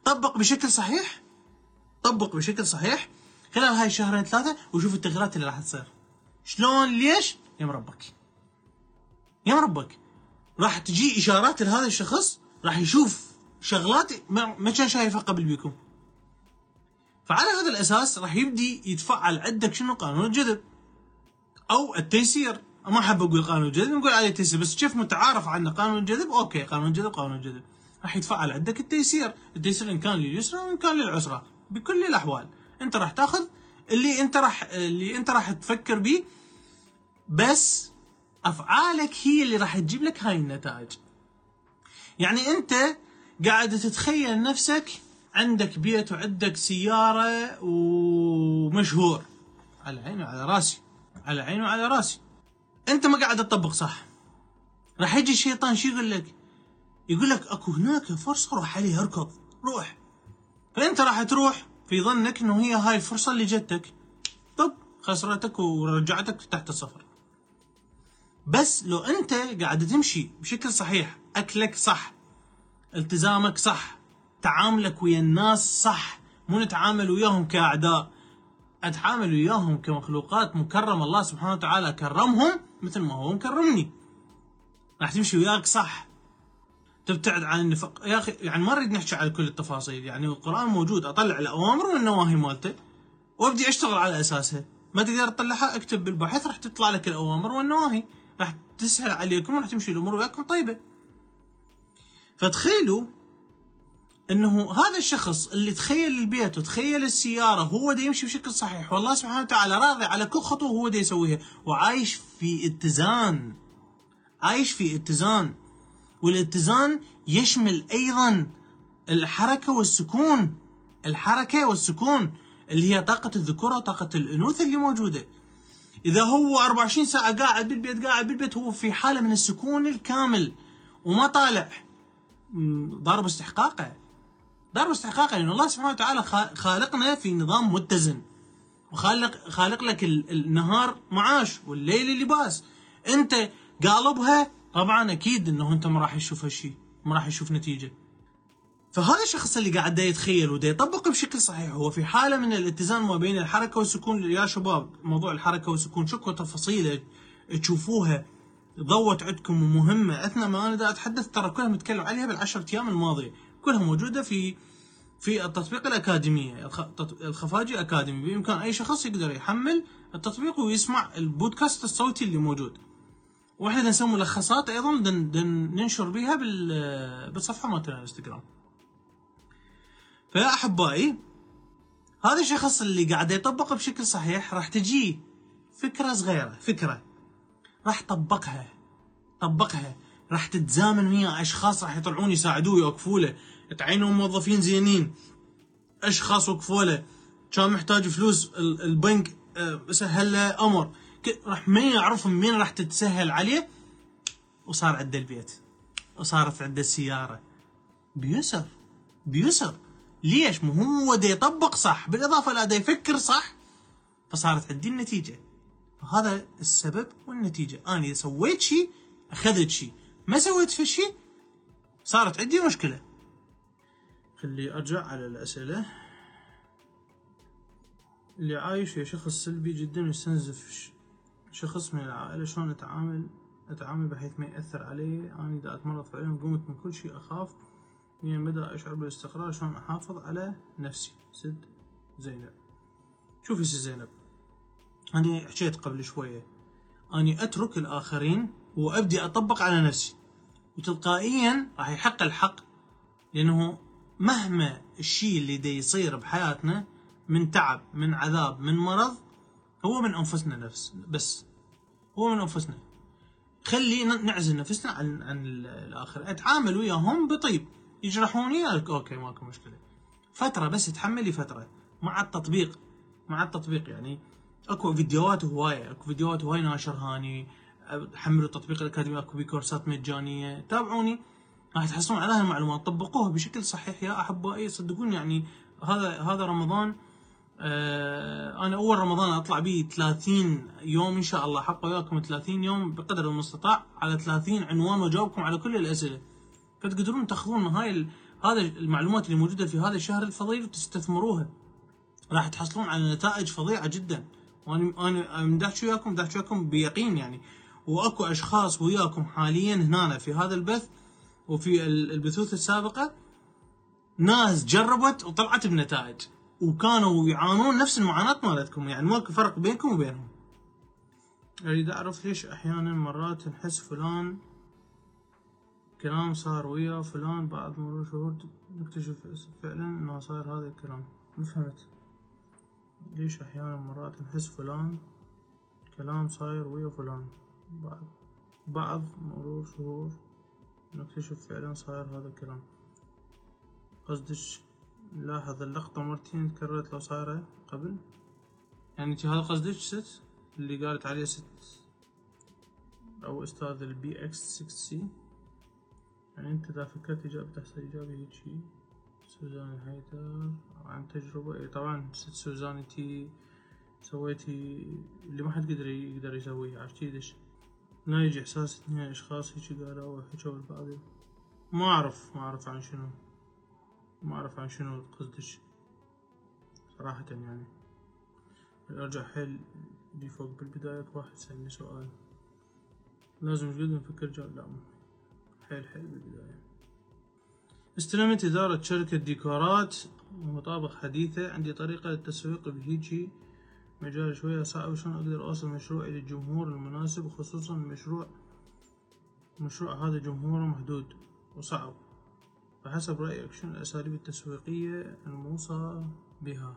طبق بشكل صحيح. طبق بشكل صحيح. خلال هاي الشهرين ثلاثة وشوف التغييرات اللي راح تصير. شلون ليش؟ يا مربك يا مربك راح تجي إشارات لهذا الشخص راح يشوف شغلات ما كان شايفها قبل بيكم. فعلى هذا الأساس راح يبدي يتفعل عندك شنو؟ قانون الجذب أو التيسير. ما أحب أقول قانون الجذب نقول عليه تيسير بس شوف متعارف عنه قانون الجذب okay قانون الجذب قانون الجذب راح يتفعل عندك التيسير. التيسير إن كان لليسرى وإن كان للعسرى بكل الأحوال. أنت راح تأخذ اللي أنت راح اللي أنت راح تفكر به بس أفعالك هي اللي راح تجيب لك هاي النتائج. يعني أنت قاعد تتخيل نفسك عندك بيت وعندك سيارة ومشهور على عيني وعلى راسي. على عيني وعلى راسي. أنت ما قاعد تطبق صح. راح يجي الشيطان شو يقول لك يقول لك أكو هناك فرصة روح عليها اركض روح. فأنت راح تروح في ظنك إنه هي هاي الفرصة اللي جتك. طب خسرتك ورجعتك تحت الصفر. بس لو أنت قاعد تمشي بشكل صحيح أكلك صح التزامك صح تعاملك ويا الناس صح مو نتعامل وياهم كأعداء. أتعامل وياهم كمخلوقات مكرمه الله سبحانه وتعالى كرمهم مثل ما هو مكرمني. راح تمشي وياك صح. تبتعد عن النفق يا أخي يعني ما نريد نحكي على كل التفاصيل يعني القرآن موجود أطلع الاوامر والنواهي مالته وأبدي أشتغل على اساسها ما تقدر تطلعها اكتب بالبحث راح تطلع لك الأوامر والنواهي. راح تسهل عليكم وراح تمشي الأمور وياكم طيبة. فتخيلوا إنه هذا الشخص اللي تخيل البيت وتخيل السيارة هو دا يمشي بشكل صحيح. والله سبحانه وتعالى راضي على كل خطوة هو دا يسويها. وعايش في اتزان. عايش في اتزان. والاتزان يشمل أيضا الحركة والسكون. الحركة والسكون اللي هي طاقة الذكورة وطاقة الأنوثة اللي موجودة. إذا هو 24 ساعة قاعد بالبيت قاعد بالبيت هو في حالة من السكون الكامل. وما طالع. ضارب استحقاقه. ضرب استحقاقه لأن الله سبحانه وتعالى خالقنا في نظام متزن. وخالق خالق لك النهار معاش والليل لباس. أنت قالبها طبعا أكيد إنه أنت ما راح تشوف هالشيء ما راح يشوف نتيجة. فهذا الشخص اللي قاعد يتخيل وده يطبق بشكل صحيح هو في حالة من الاتزان ما بين الحركة والسكون. يا شباب موضوع الحركة والسكون شكو تفاصيلة تشوفوها. ضوت عندكم ومهمة. أثناء ما أنا دا أتحدث ترى كلها متكلم عليها بالعشر أيام الماضية. كلها موجودة في في التطبيق الأكاديمية الخفاجي أكاديمي. بإمكان أي شخص يقدر يحمل التطبيق ويسمع البودكاست الصوتي اللي موجود. وإحنا نسوي ملخصات أيضا دن دن ننشر بها بالصفحة مالتنا الإنستغرام. فيا أحبائي هذا الشخص اللي قاعد يطبق بشكل صحيح راح تجيه فكرة صغيرة فكرة. راح طبقها طبقها. راح تتزامن ويا أشخاص راح يطلعون يساعدوه يوقفوا له. تعينوا موظفين زينين. أشخاص وقفوا له كان محتاج فلوس؟ البنك آه، سهل له أمر. راح ما يعرف من راح تتسهل عليه؟ وصار عنده البيت. وصارت عنده السيارة. بيسر. بيسر. ليش؟ مو هو دا يطبق صح. بالإضافة لا دا يفكر صح. فصارت عندي النتيجة. هذا السبب والنتيجة. أنا إذا سويت شيء أخذت شيء ما سويت في شيء صارت عندي مشكلة. خلي أرجع على الأسئلة. اللي عايش يا شخص سلبي جدا ويستنزف شخص من العائلة شلون أتعامل؟ أتعامل بحيث ما يأثر علي أنا إذا أتمرض فعليا قمت من كل شيء أخاف. يعني بدأ أشعر بالاستقرار شلون أحافظ على نفسي؟ سد زينب. شوفي سي زينب. أنا حكيت قبل شوية. أني أترك الآخرين وأبدي أطبق على نفسي. وتلقائيا راح يحق الحق لأنه مهما الشيء اللي دي يصير بحياتنا من تعب من عذاب من مرض هو من أنفسنا نفس بس هو من أنفسنا. خلي نعزل نفسنا عن عن الآخر. أتعامل وياهم بطيب. يجرحوني؟ أوكي ماكو مشكلة. فترة بس تحملي فترة. مع التطبيق. مع التطبيق يعني. أكو فيديوهات هوايه أكو فيديوهات هوايه ناشرها اني حملوا التطبيق الأكاديمي. أكو كورسات مجانية. تابعوني. راح تحصلون على هالمعلومات طبقوها بشكل صحيح. يا أحبائي صدقوني يعني هذا هذا رمضان آه أنا أول رمضان أطلع به 30 يوم إن شاء الله. حق وياكم 30 يوم بقدر المستطاع. على 30 عنوان واجاوبكم على كل الأسئلة. فتقدرون تأخذون هاي هذا المعلومات اللي موجودة في هذا الشهر الفضيل وتستثمروها. راح تحصلون على نتائج فظيعة جدا. وأنا أنا احكي وياكم بدي وياكم بيقين يعني. وأكو أشخاص وياكم حاليا هنا في هذا البث وفي البثوث السابقة ناس جربت وطلعت بنتائج وكانوا يعانون نفس المعاناة مالتكم يعني ماكو فرق بينكم وبينهم. أريد أعرف ليش أحيانا مرات نحس فلان كلام صار ويا فلان بعد مرور شهور نكتشف فعلا إنه صار هذا الكلام. ما فهمت. ليش أحيانا مرات نحس فلان كلام صاير ويا فلان بعد بعد مرور شهور؟ نكتشف فعلا صاير هذا الكلام. قصدش لاحظ اللقطة مرتين تكررت لو صايرة قبل؟ يعني هذا قصدك ست؟ اللي قالت عليه ست أو أستاذ البي إكس 6 سي يعني أنت إذا فكرت اجابة تحصل اجابة هيجي سوزان هيدر عن تجربة. اي طبعا ست سوزان انتي سويتي اللي ما حد قدر يقدر يسويه عرفتي ليش لا يجي إحساس اثنين أشخاص هيجي قالوا حكوا البعض ما أعرف ما أعرف عن شنو. ما أعرف عن شنو قصدش. صراحة يعني. أرجع حيل دي فوق بالبداية واحد سألني سؤال. لازم جدا نفكر جال لا حيل حيل بالبداية. استلمت إدارة شركة ديكورات ومطابخ حديثة. عندي طريقة للتسويق بهيجي مجال شوية صعب شلون أقدر أوصل مشروعي للجمهور المناسب وخصوصا المشروع مشروع هذا جمهوره محدود وصعب. فحسب رأيك شنو الأساليب التسويقية الموصى بها؟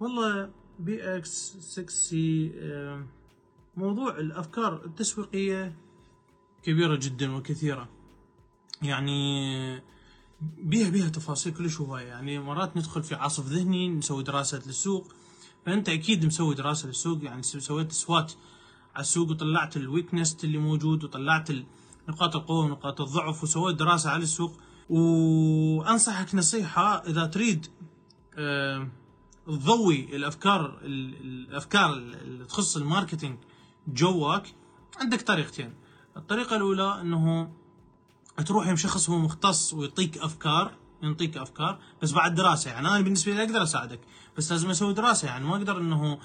والله بي إكس 6 سي موضوع الأفكار التسويقية كبيرة جدا وكثيرة. يعني بيها بيها تفاصيل كلش هواية. يعني مرات ندخل في عصف ذهني نسوي دراسة للسوق فأنت أكيد مسوي دراسة للسوق يعني سويت SWOT على السوق وطلعت ال weakness اللي موجود وطلعت نقاط القوة ونقاط الضعف وسويت دراسة على السوق. وأنصحك نصيحة إذا تريد تضوي الأفكار الأفكار اللي تخص الماركتينج جواك عندك طريقتين. الطريقة الأولى إنه تروح يم شخص هو مختص ويعطيك أفكار يعطيك أفكار بس بعد دراسة يعني. أنا بالنسبة لي أقدر أساعدك بس لازم أسوي دراسة يعني. ما أقدر إنه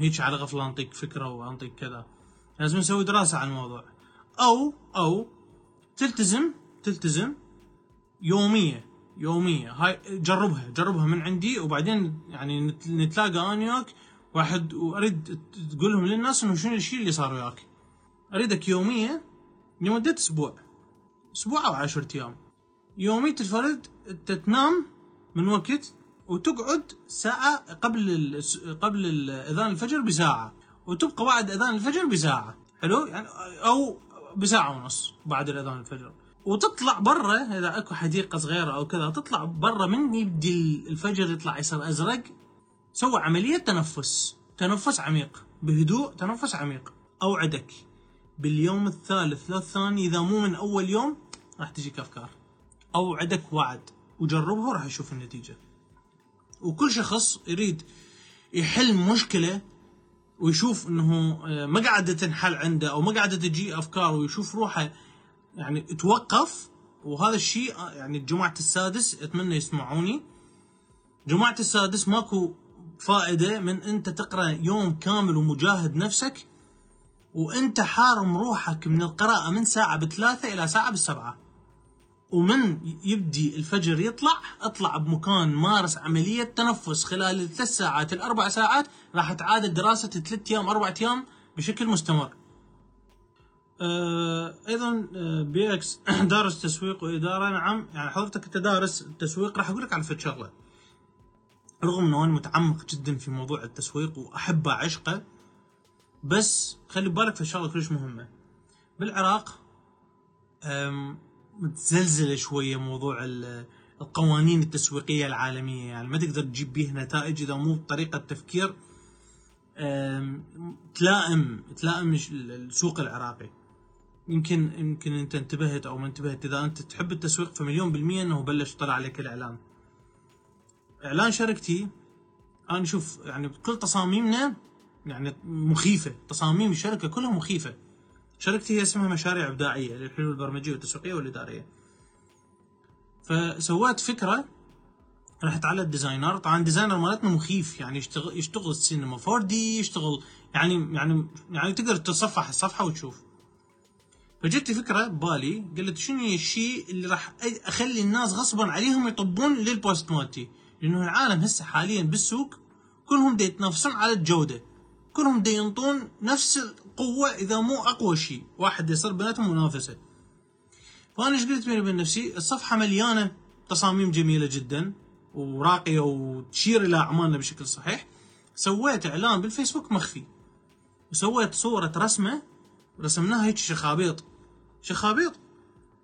هيك على غفلة أنطيك فكرة واعطيك كذا. لازم نسوي دراسة عن الموضوع. أو أو تلتزم تلتزم يومية يومية. هاي جربها جربها من عندي وبعدين يعني نتلاقى أنا وياك. واحد وأريد تقول لهم للناس إنه شنو الشيء اللي صار وياك. أريدك يومية لمدة أسبوع أسبوع أو عشرة أيام. يومية الفرد انت تنام من وقت وتقعد ساعة قبل قبل أذان الفجر بساعة وتبقى بعد أذان الفجر بساعة. حلو؟ يعني أو بساعة ونص بعد الأذان الفجر. وتطلع برا إذا أكو حديقة صغيرة أو كذا تطلع برا من يبدي الفجر يطلع يصير أزرق. سوى عملية تنفس. تنفس عميق. بهدوء تنفس عميق. أوعدك. باليوم الثالث لا الثاني إذا مو من أول يوم راح تجيك أفكار. أوعدك وعد. وجربه راح يشوف النتيجة. وكل شخص يريد يحل مشكلة ويشوف إنه آه، ما قاعدة تنحل عنده أو ما قاعدة تجي أفكار ويشوف روحه يعني توقف. وهذا الشيء آه، يعني جماعة السادس أتمنى يسمعوني. جماعة السادس ماكو فائدة من أنت تقرأ يوم كامل ومجاهد نفسك وأنت حارم روحك من القراءة من ساعة بثلاثة إلى ساعة بالسبعه ومن يبدي الفجر يطلع اطلع بمكان مارس عملية تنفس خلال الثلاث ساعات الأربع ساعات راح تعادل دراسة ثلاث أيام أربع أيام بشكل مستمر. آه أيضا آه بي إكس دارس تسويق وإدارة نعم يعني حضرتك انت دارس التسويق راح أقول لك على فد شغلة. رغم إنه أنا متعمق جدا في موضوع التسويق وأحبه عشقه بس خلي بالك في شغله كلش مهمة. بالعراق متزلزله شوية موضوع القوانين التسويقية العالمية. يعني ما تقدر تجيب به نتائج إذا مو بطريقة تفكير تلائم تلائم السوق العراقي. يمكن يمكن أنت انتبهت أو ما انتبهت إذا أنت تحب التسويق فمليون بالمية إنه بلش طلع عليك الإعلان. إعلان شركتي أنا شوف يعني كل تصاميمنا يعني مخيفة. تصاميم الشركة كلها مخيفة. شركتي هي اسمها مشاريع إبداعية للحلول البرمجية والتسويقية والإدارية. فسويت فكرة رحت على ال designer طبعا ال designer مالتنا مخيف يعني يشتغل يشتغل السينما 4 دي يشتغل يعني يعني يعني تقدر تتصفح الصفحة وتشوف. فجت فكرة ببالي قلت شنو الشيء اللي راح أخلي الناس غصبا عليهم يطبون لل post مالتي؟ لأنه العالم هسه حاليا بالسوق كلهم يتنافسون على الجودة. كلهم ينطون نفس القوة إذا مو أقوى شيء. واحد يصير بيناتهم منافسة. فأنا إيش قلت بيني وبين نفسي؟ الصفحة مليانة تصاميم جميلة جدا وراقية وتشير إلى أعمالنا بشكل صحيح. سويت إعلان بالفيسبوك مخفي. وسويت صورة رسمة رسمناها هيك شخابيط. شخابيط؟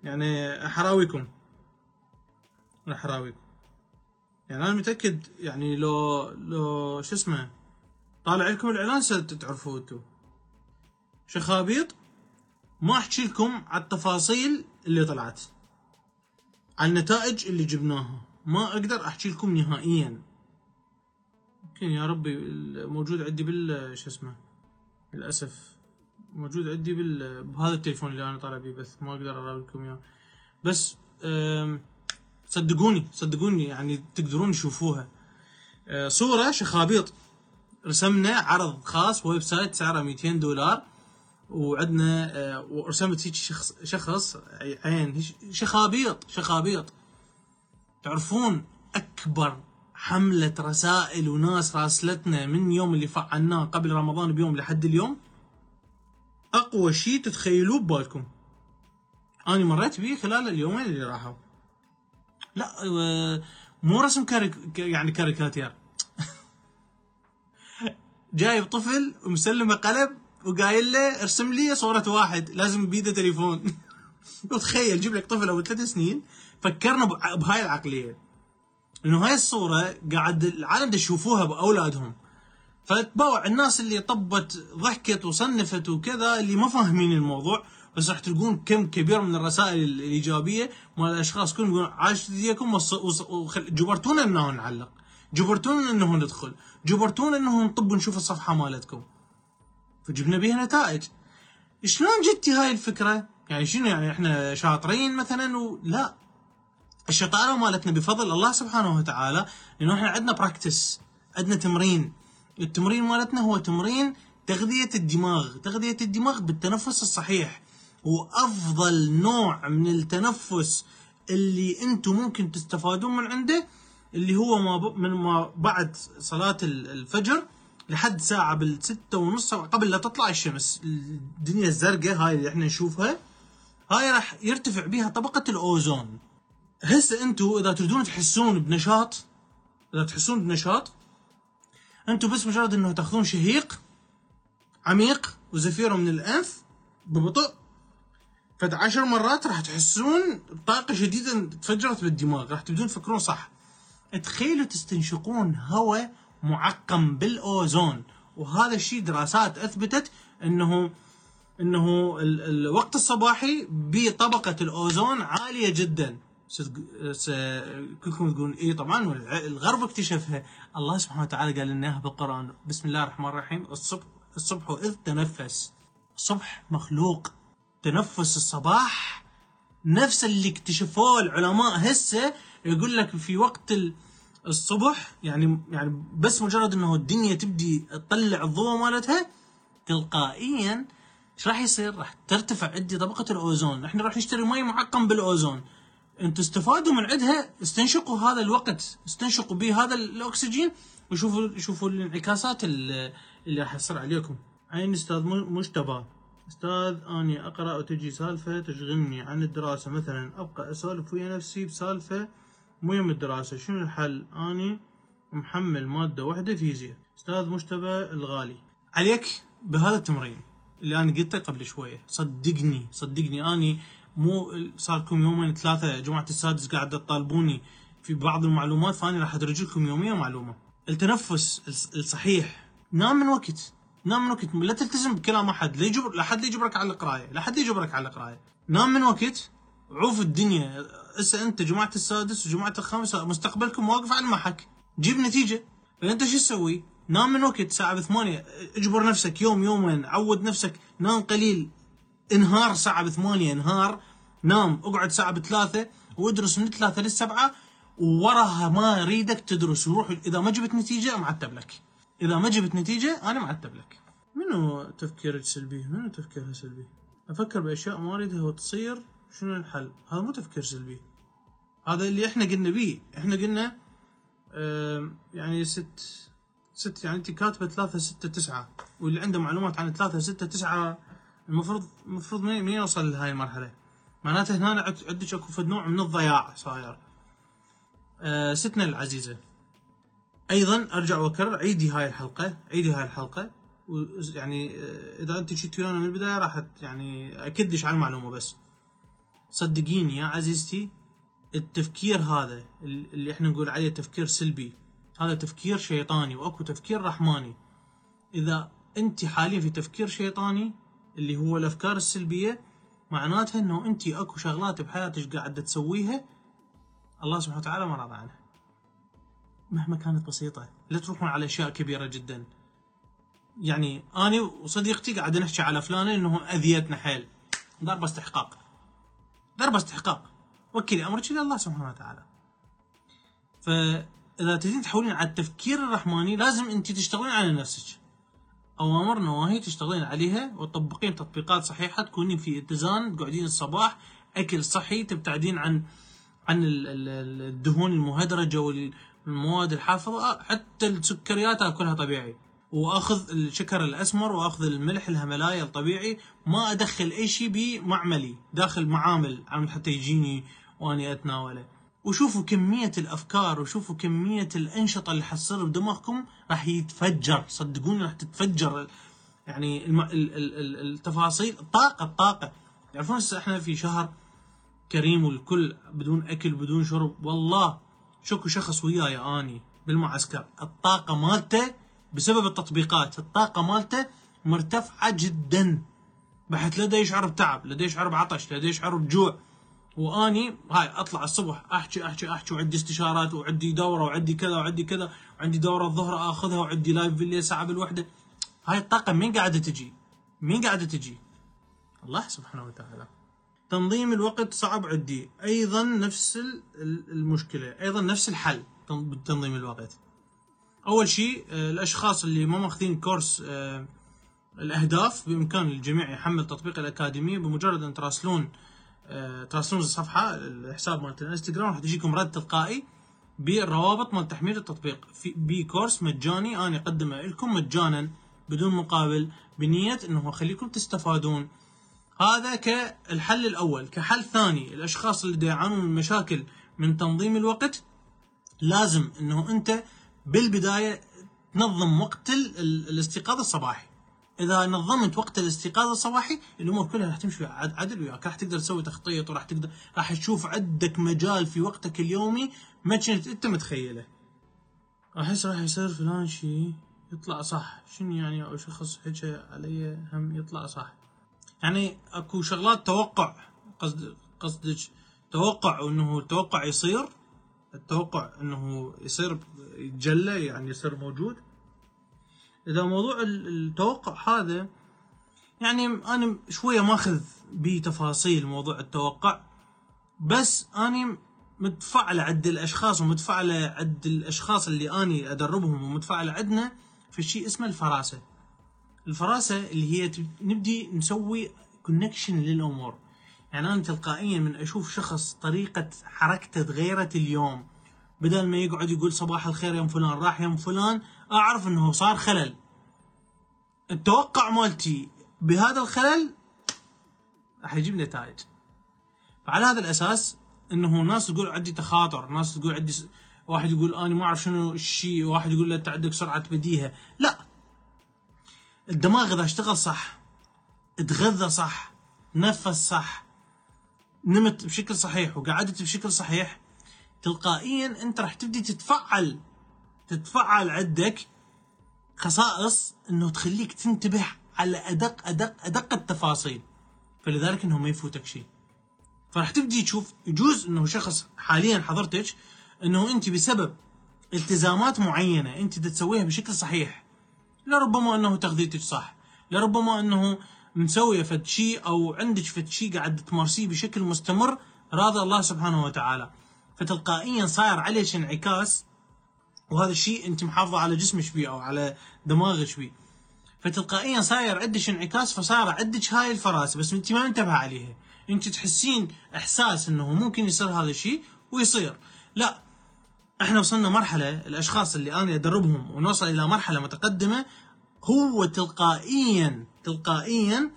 يعني أحراويكم. أحراويكم. يعني أنا متأكد يعني لو لو شو اسمه؟ طالع لكم الإعلان ستعرفوه أنتم. شخابيط ما أحكي لكم على التفاصيل اللي طلعت. على النتائج اللي جبناها. ما أقدر أحكي لكم نهائيا. يمكن يا ربي موجود عندي بال شو اسمه للأسف. موجود عندي بال بهذا التليفون اللي أنا طالع بيه بس ما أقدر اراوي لكم إياه. بس صدقوني صدقوني يعني تقدرون تشوفوها. أه، صورة شخابيط. رسمنا عرض خاص website سعره 200 دولار. وعندنا آه، ورسمت هيك شخص شخص عين شخابيط شخابيط. تعرفون أكبر حملة رسائل وناس راسلتنا من يوم اللي فعلناه قبل رمضان بيوم لحد اليوم؟ أقوى شيء تتخيلوه ببالكم. أنا مريت به خلال اليومين اللي راحوا. لا مو رسم كاريك يعني كاريكاتير. جايب طفل ومسلمه قلم وقايل له ارسم لي صورة واحد لازم بيده تليفون. وتخيل جيب لك طفل ابو ثلاث سنين فكرنا بهاي العقلية. إنه هاي الصورة قاعد العالم يشوفوها بأولادهم. فتباوع الناس اللي طبت ضحكت وصنفت وكذا اللي ما فاهمين الموضوع بس راح تلقون كم كبير من الرسائل الإيجابية. مال الأشخاص كلهم يقولون عاشت ايديكم وجبرتونا إنه نعلق. جبرتونا إنه ندخل. جبرتونا إنه نطب ونشوف الصفحة مالتكم. فجبنا بها نتائج. شلون جتي هاي الفكرة؟ يعني شنو يعني إحنا شاطرين مثلا ولا الشطارة مالتنا بفضل الله سبحانه وتعالى انه إحنا عندنا براكتس عندنا تمرين. التمرين مالتنا هو تمرين تغذية الدماغ تغذية الدماغ بالتنفس الصحيح. وأفضل نوع من التنفس اللي أنتم ممكن تستفادون من عنده اللي هو ما من ما بعد صلاة الفجر لحد ساعة بالستة ونص قبل لا تطلع الشمس. الدنيا الزرقاء هاي اللي إحنا نشوفها هاي راح يرتفع بها طبقة الأوزون. هسه أنتم إذا تريدون تحسون بنشاط إذا تحسون بنشاط أنتم بس مجرد إنه تاخذون شهيق عميق وزفيره من الأنف ببطء فد عشر مرات راح تحسون بطاقة شديدة تفجرت بالدماغ راح تبدون تفكرون صح. تخيلوا تستنشقون هواء معقم بالأوزون. وهذا الشيء دراسات أثبتت انه إنه الوقت الصباحي بطبقة الأوزون عالية جدا. كلكم تقولون اي طبعا الغرب اكتشفها. الله سبحانه وتعالى قال لنا بالقرآن. بسم الله الرحمن الرحيم. الصبح الصبح إذ تنفس. الصبح مخلوق. تنفس الصباح. نفس اللي اكتشفوه العلماء هسه. يقول لك في وقت الصبح يعني يعني بس مجرد إنه الدنيا تبدي تطلع الضوء مالتها تلقائيا إيش راح يصير؟ راح ترتفع عندي طبقة الأوزون، إحنا راح نشتري مي معقم بالأوزون. أنتم استفادوا من عندها استنشقوا هذا الوقت، استنشقوا به هذا الأكسجين وشوفوا شوفوا الانعكاسات اللي راح تصير عليكم. عين أستاذ مجتبى أستاذ آني أقرأ وتجي سالفة تشغلني عن الدراسة مثلا أبقى أسولف ويا نفسي بسالفة مو يوم الدراسة. شنو الحل؟ أني محمل مادة واحدة فيزياء. أستاذ مجتبى الغالي. عليك بهذا التمرين اللي أنا قلته قبل شوية. صدقني صدقني. أني مو صار لكم يومين ثلاثة جماعة السادس قاعد تطالبوني في بعض المعلومات فأني راح ادرج لكم يوميا معلومة. التنفس الصحيح. نام من وقت. نام من وقت. لا تلتزم بكلام أحد. لا يجبر لا حد يجبرك على القراية. لا حد يجبرك على القراية. نام من وقت. عوف الدنيا. هسه أنت جماعة السادس وجماعة الخامس مستقبلكم واقف على المحك. جيب نتيجة. فانت شو تسوي؟ نام من وقت ساعة بثمانية اجبر نفسك يوم يومين عود نفسك. نام قليل. انهار ساعة بثمانية انهار. نام اقعد ساعة بثلاثة وادرس من ثلاثة للسبعة. ووراها ما أريدك تدرس. وروح إذا ما جبت نتيجة معتب لك. إذا ما جبت نتيجة أنا معتب لك. منو تفكيرك سلبي؟ منو تفكيرها سلبي؟ أفكر بأشياء ما أريدها وتصير. شنو الحل؟ هذا مو تفكير سلبي. هذا اللي إحنا قلنا بيه. إحنا قلنا يعني ست ست يعني أنت كاتبة ثلاثة ستة تسعة واللي عنده معلومات عن ثلاثة ستة تسعة المفروض المفروض مين يوصل لهاي المرحلة؟ معناته هنا عندك أكو نوع من الضياع صاير. أه ستنا العزيزة. أيضا أرجع وأكرر عيدي هاي الحلقة عيدي هاي الحلقة. يعني آه، إذا أنت جيت ويانا من البداية راح يعني أكدش على المعلومة بس. صدقيني يا عزيزتي التفكير هذا اللي إحنا نقول عليه تفكير سلبي هذا تفكير شيطاني وأكو تفكير رحماني. إذا أنت حاليا في تفكير شيطاني اللي هو الأفكار السلبية معناتها إنه أنت أكو شغلات بحياتك قاعدة تسويها الله سبحانه وتعالى ما راضى عنها. مهما كانت بسيطة لا تروحون على أشياء كبيرة جدا. يعني أنا وصديقتي قاعد نحكي على فلانة انه أذيتنا حيل. ضربه استحقاق ضربة استحقاق. وكلي امرك إلى الله سبحانه وتعالى. ف اذا تريدين تحولين على التفكير الرحماني لازم أنت تشتغلين على نفسك. أوامر نواهي تشتغلين عليها وتطبقين تطبيقات صحيحة تكونين في اتزان تقعدين الصباح أكل صحي تبتعدين عن عن الدهون المهدرجة والمواد الحافظة حتى السكريات أكلها طبيعي. وأخذ الشكر الأسمر وأخذ الملح الهملايا الطبيعي ما أدخل أي شيء بمعملي داخل معامل عم حتى يجيني وأني أتناوله. وشوفوا كمية الأفكار وشوفوا كمية الأنشطة اللي حتصير بدماغكم راح يتفجر صدقوني راح تتفجر. يعني. التفاصيل الطاقة الطاقة تعرفون هسه إحنا في شهر كريم والكل بدون أكل بدون شرب؟ والله شكو شخص وياي أني بالمعسكر. الطاقة مالته بسبب التطبيقات. الطاقة مالته مرتفعة جدا. بحيث لا يشعر بتعب لا يشعر بعطش لا يشعر بجوع. وأني هاي أطلع الصبح أحكي أحكي أحكي وعندي استشارات وعندي دورة وعندي كذا وعندي كذا وعندي دورة الظهر آخذها وعندي لايف بالليل ساعه بالوحدة. هاي الطاقة مين قاعدة تجي؟ مين قاعدة تجي؟ الله سبحانه وتعالى. تنظيم الوقت صعب عندي. أيضا نفس المشكلة. أيضا نفس الحل بتنظيم الوقت. أول شيء آه، الأشخاص اللي ما ماخذين كورس آه، الأهداف بإمكان الجميع يحمل تطبيق الاكاديميه بمجرد أن تراسلون آه، تراسلون الصفحة الحساب مالت الإنستغرام راح تجيكم رد تلقائي بالروابط مال تحميل التطبيق. في بي كورس مجاني أنا أقدمه لكم مجانا بدون مقابل بنية إنه اخليكم تستفادون. هذا كالحل الأول. كحل ثاني الأشخاص اللي يعانون من مشاكل من تنظيم الوقت لازم إنه أنت بالبداية تنظم وقت الاستيقاظ الصباحي. إذا نظمت وقت الاستيقاظ الصباحي الأمور كلها راح تمشي عد- عدل وياك. راح تقدر تسوي تخطيط وراح تقدر راح تشوف عندك مجال في وقتك اليومي ما كنت أنت متخيله. احس راح يصير فلان شيء يطلع صح. شنو يعني أو شخص حكى علي هم يطلع صح. يعني أكو شغلات توقع قصد قصدك توقع إنه التوقع يصير. التوقع أنه يصير يتجلى يعني يصير موجود. إذا موضوع ال- التوقع هذا يعني أنا شوية ماخذ بتفاصيل موضوع التوقع بس اني متفعله عند الأشخاص ومتفعله عند الأشخاص اللي أني أدربهم ومتفعله عندنا في شيء اسمه الفراسة. الفراسة اللي هي نبدي نسوي كونكشن للأمور. يعني أنا تلقائيا من أشوف شخص طريقة حركته تغيرت اليوم. بدل ما يقعد يقول صباح الخير يا فلان راح يا فلان أعرف إنه صار خلل. التوقع مالتي بهذا الخلل راح يجيب نتائج. فعلى هذا الأساس إنه ناس تقول عندي تخاطر ناس تقول عندي س... واحد يقول أنا ما أعرف شنو الشيء واحد يقول لا انت عندك سرعة بديهة. لا. الدماغ إذا اشتغل صح تغذى صح نفس صح نمت بشكل صحيح وقعدت بشكل صحيح تلقائيا أنت راح تبدي تتفعل تتفعل عندك خصائص إنه تخليك تنتبه على أدق أدق أدق التفاصيل. فلذلك انه ما يفوتك شيء. فراح تبدي تشوف يجوز إنه شخص حاليا حضرتك إنه أنت بسبب التزامات معينة أنت تسويها بشكل صحيح لربما إنه تغذيتك صح لربما إنه مسويه فد شيء أو عندك فد شيء قاعد تمارسيه بشكل مستمر راضى الله سبحانه وتعالى. فتلقائيا صاير عليك انعكاس وهذا الشيء أنت محافظة على جسمك بيه أو على دماغك بيه. فتلقائيا صاير عندك انعكاس فصار عندك هاي الفراسة بس أنت ما منتبه عليها. أنت تحسين إحساس إنه ممكن يصير هذا الشيء ويصير. لا إحنا وصلنا مرحلة الأشخاص اللي أنا أدربهم ونوصل إلى مرحلة متقدمة هو تلقائيا تلقائيا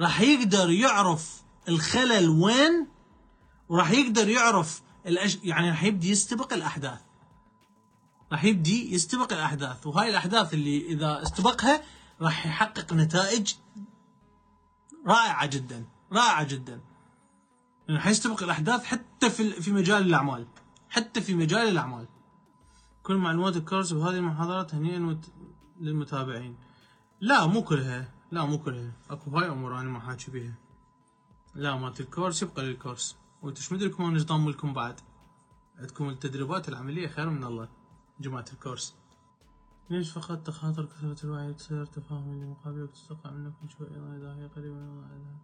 راح يقدر يعرف الخلل وين وراح يقدر يعرف الأش... يعني راح يبدي يستبق الأحداث. راح يبدي يستبق الأحداث. وهاي الأحداث اللي إذا استبقها راح يحقق نتائج رائعة جدا رائعة جدا. يعني حيستبق الأحداث حتى في في مجال الأعمال حتى في مجال الأعمال. كل معلومات الكورس بهذه المحاضرات هنيئا. للمتابعين. لا مو كلها لا مو كلها اكو هاي امور أنا ما حاكي بيها. لا مالت الكورس يبقى للكورس. وانتو مدري لكم إيش ضام لكم بعد. عندكم التدريبات العملية خير من الله جماعة الكورس. ليش فقط تخاطر كثرة الوعي تصير تفاهم اللي مقابلك تستقع منك كل شوي؟ أيضا إذا هي قريبة من الله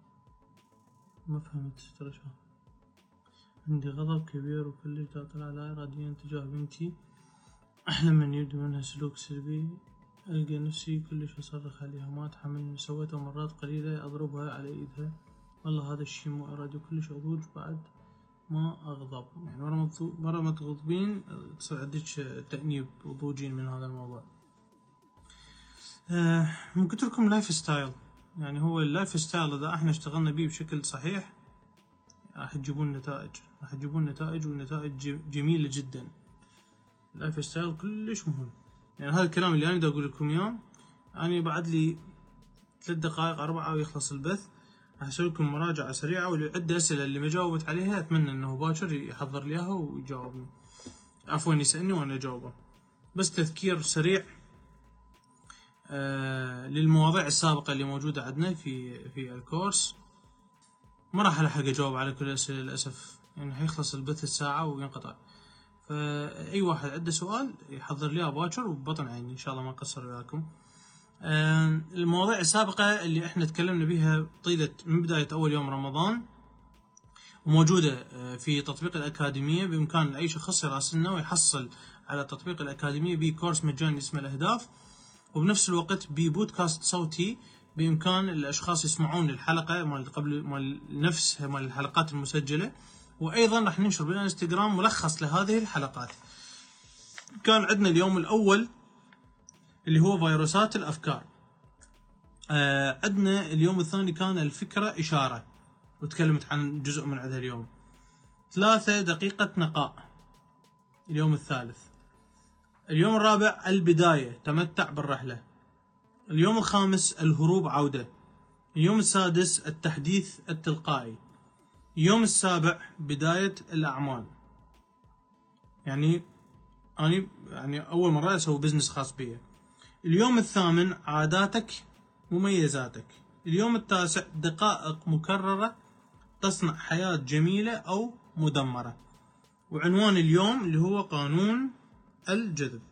ما فهمت ترى شو. عندي غضب كبير وكلش دا طلع لا إراديا تجاه بنتي. أحلم من يبدو منها سلوك سلبي ألقى نفسي كلش أصرخ عليها ما أتحمل سويته مرات قليلة أضربها على إيدها. والله هذا الشي مو إرادي كلش أضوج بعد ما أغضب. يعني مرة مرة ما تغضبين تصير عندك تأنيب وضوجين من هذا الموضوع. آه، من قلت لكم lifestyle يعني هو ال lifestyle إذا إحنا اشتغلنا بيه بشكل صحيح راح تجيبون نتائج. راح تجيبون نتائج والنتائج جميلة جدا. ال lifestyle كلش مهم. يعني هذا الكلام اللي أنا دا أقول لكم إياه أنا بعد لي ثلاث دقائق أربعة ويخلص البث راح أسوي لكم مراجعة سريعة واللي عنده أسئلة اللي ما جاوبت عليها أتمنى إنه باكر يحضر لي اياها ويجاوبني. عفوا يسألني وأنا أجاوبه. بس تذكير سريع آه للمواضيع السابقة اللي موجودة عندنا في في الكورس. ما راح ألحق أجاوب على كل الأسئلة للأسف يعني حيخلص البث الساعة وينقطع. فأي واحد عنده سؤال يحضر لي باكر وببطن عيني إن شاء الله ما أقصر وياكم. آه، المواضيع السابقة اللي إحنا تكلمنا بها طيلة من بداية أول يوم رمضان وموجودة آه، في تطبيق الأكاديمية بإمكان أي شخص يراسلنا ويحصل على تطبيق الأكاديمية بكورس مجاني اسمه الأهداف وبنفس الوقت ببودكاست صوتي بإمكان الأشخاص يسمعون الحلقة مال قبل مال نفسها مال الحلقات المسجلة وأيضا راح ننشر بالإنستغرام ملخص لهذه الحلقات. كان عندنا اليوم الأول اللي هو فيروسات الأفكار. آه عندنا اليوم الثاني كان الفكرة إشارة وتكلمت عن جزء من عندها اليوم. ثلاثة دقيقة نقاء. اليوم الثالث. اليوم الرابع البداية تمتع بالرحلة. اليوم الخامس الهروب عودة. اليوم السادس التحديث التلقائي. اليوم السابع بداية الأعمال. يعني أنا يعني أول مرة أسوي بزنس خاص بي. اليوم الثامن عاداتك مميزاتك. اليوم التاسع دقائق مكررة تصنع حياة جميلة أو مدمرة. وعنوان اليوم اللي هو قانون الجذب.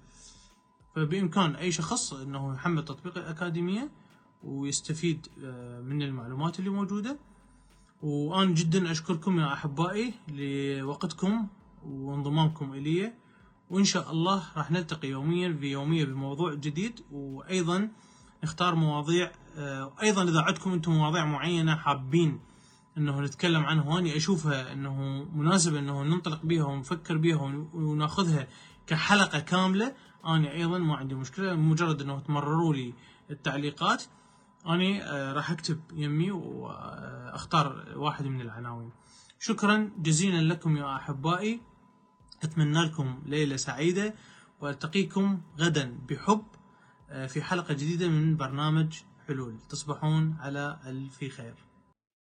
فبإمكان أي شخص أنه يحمل تطبيق الأكاديمية ويستفيد آه، من المعلومات اللي موجودة وأنا جدا أشكركم يا أحبائي لوقتكم وانضمامكم إلي. وإن شاء الله راح نلتقي يوميا في يومية بموضوع جديد. وأيضا نختار مواضيع آه، أيضا إذا عندكم أنتم مواضيع معينة حابين إنه نتكلم عنها واني أشوفها إنه مناسبة إنه ننطلق بها ونفكر بها وناخذها كحلقة كاملة أنا أيضا ما عندي مشكلة مجرد إنه تمرروا لي التعليقات. أني آه، راح أكتب يمي واختار واحد من العناوين. شكرا جزيلا لكم يا أحبائي. أتمنى لكم ليلة سعيدة وألتقيكم غدا بحب آه، في حلقة جديدة من برنامج حلول. تصبحون على ألف خير.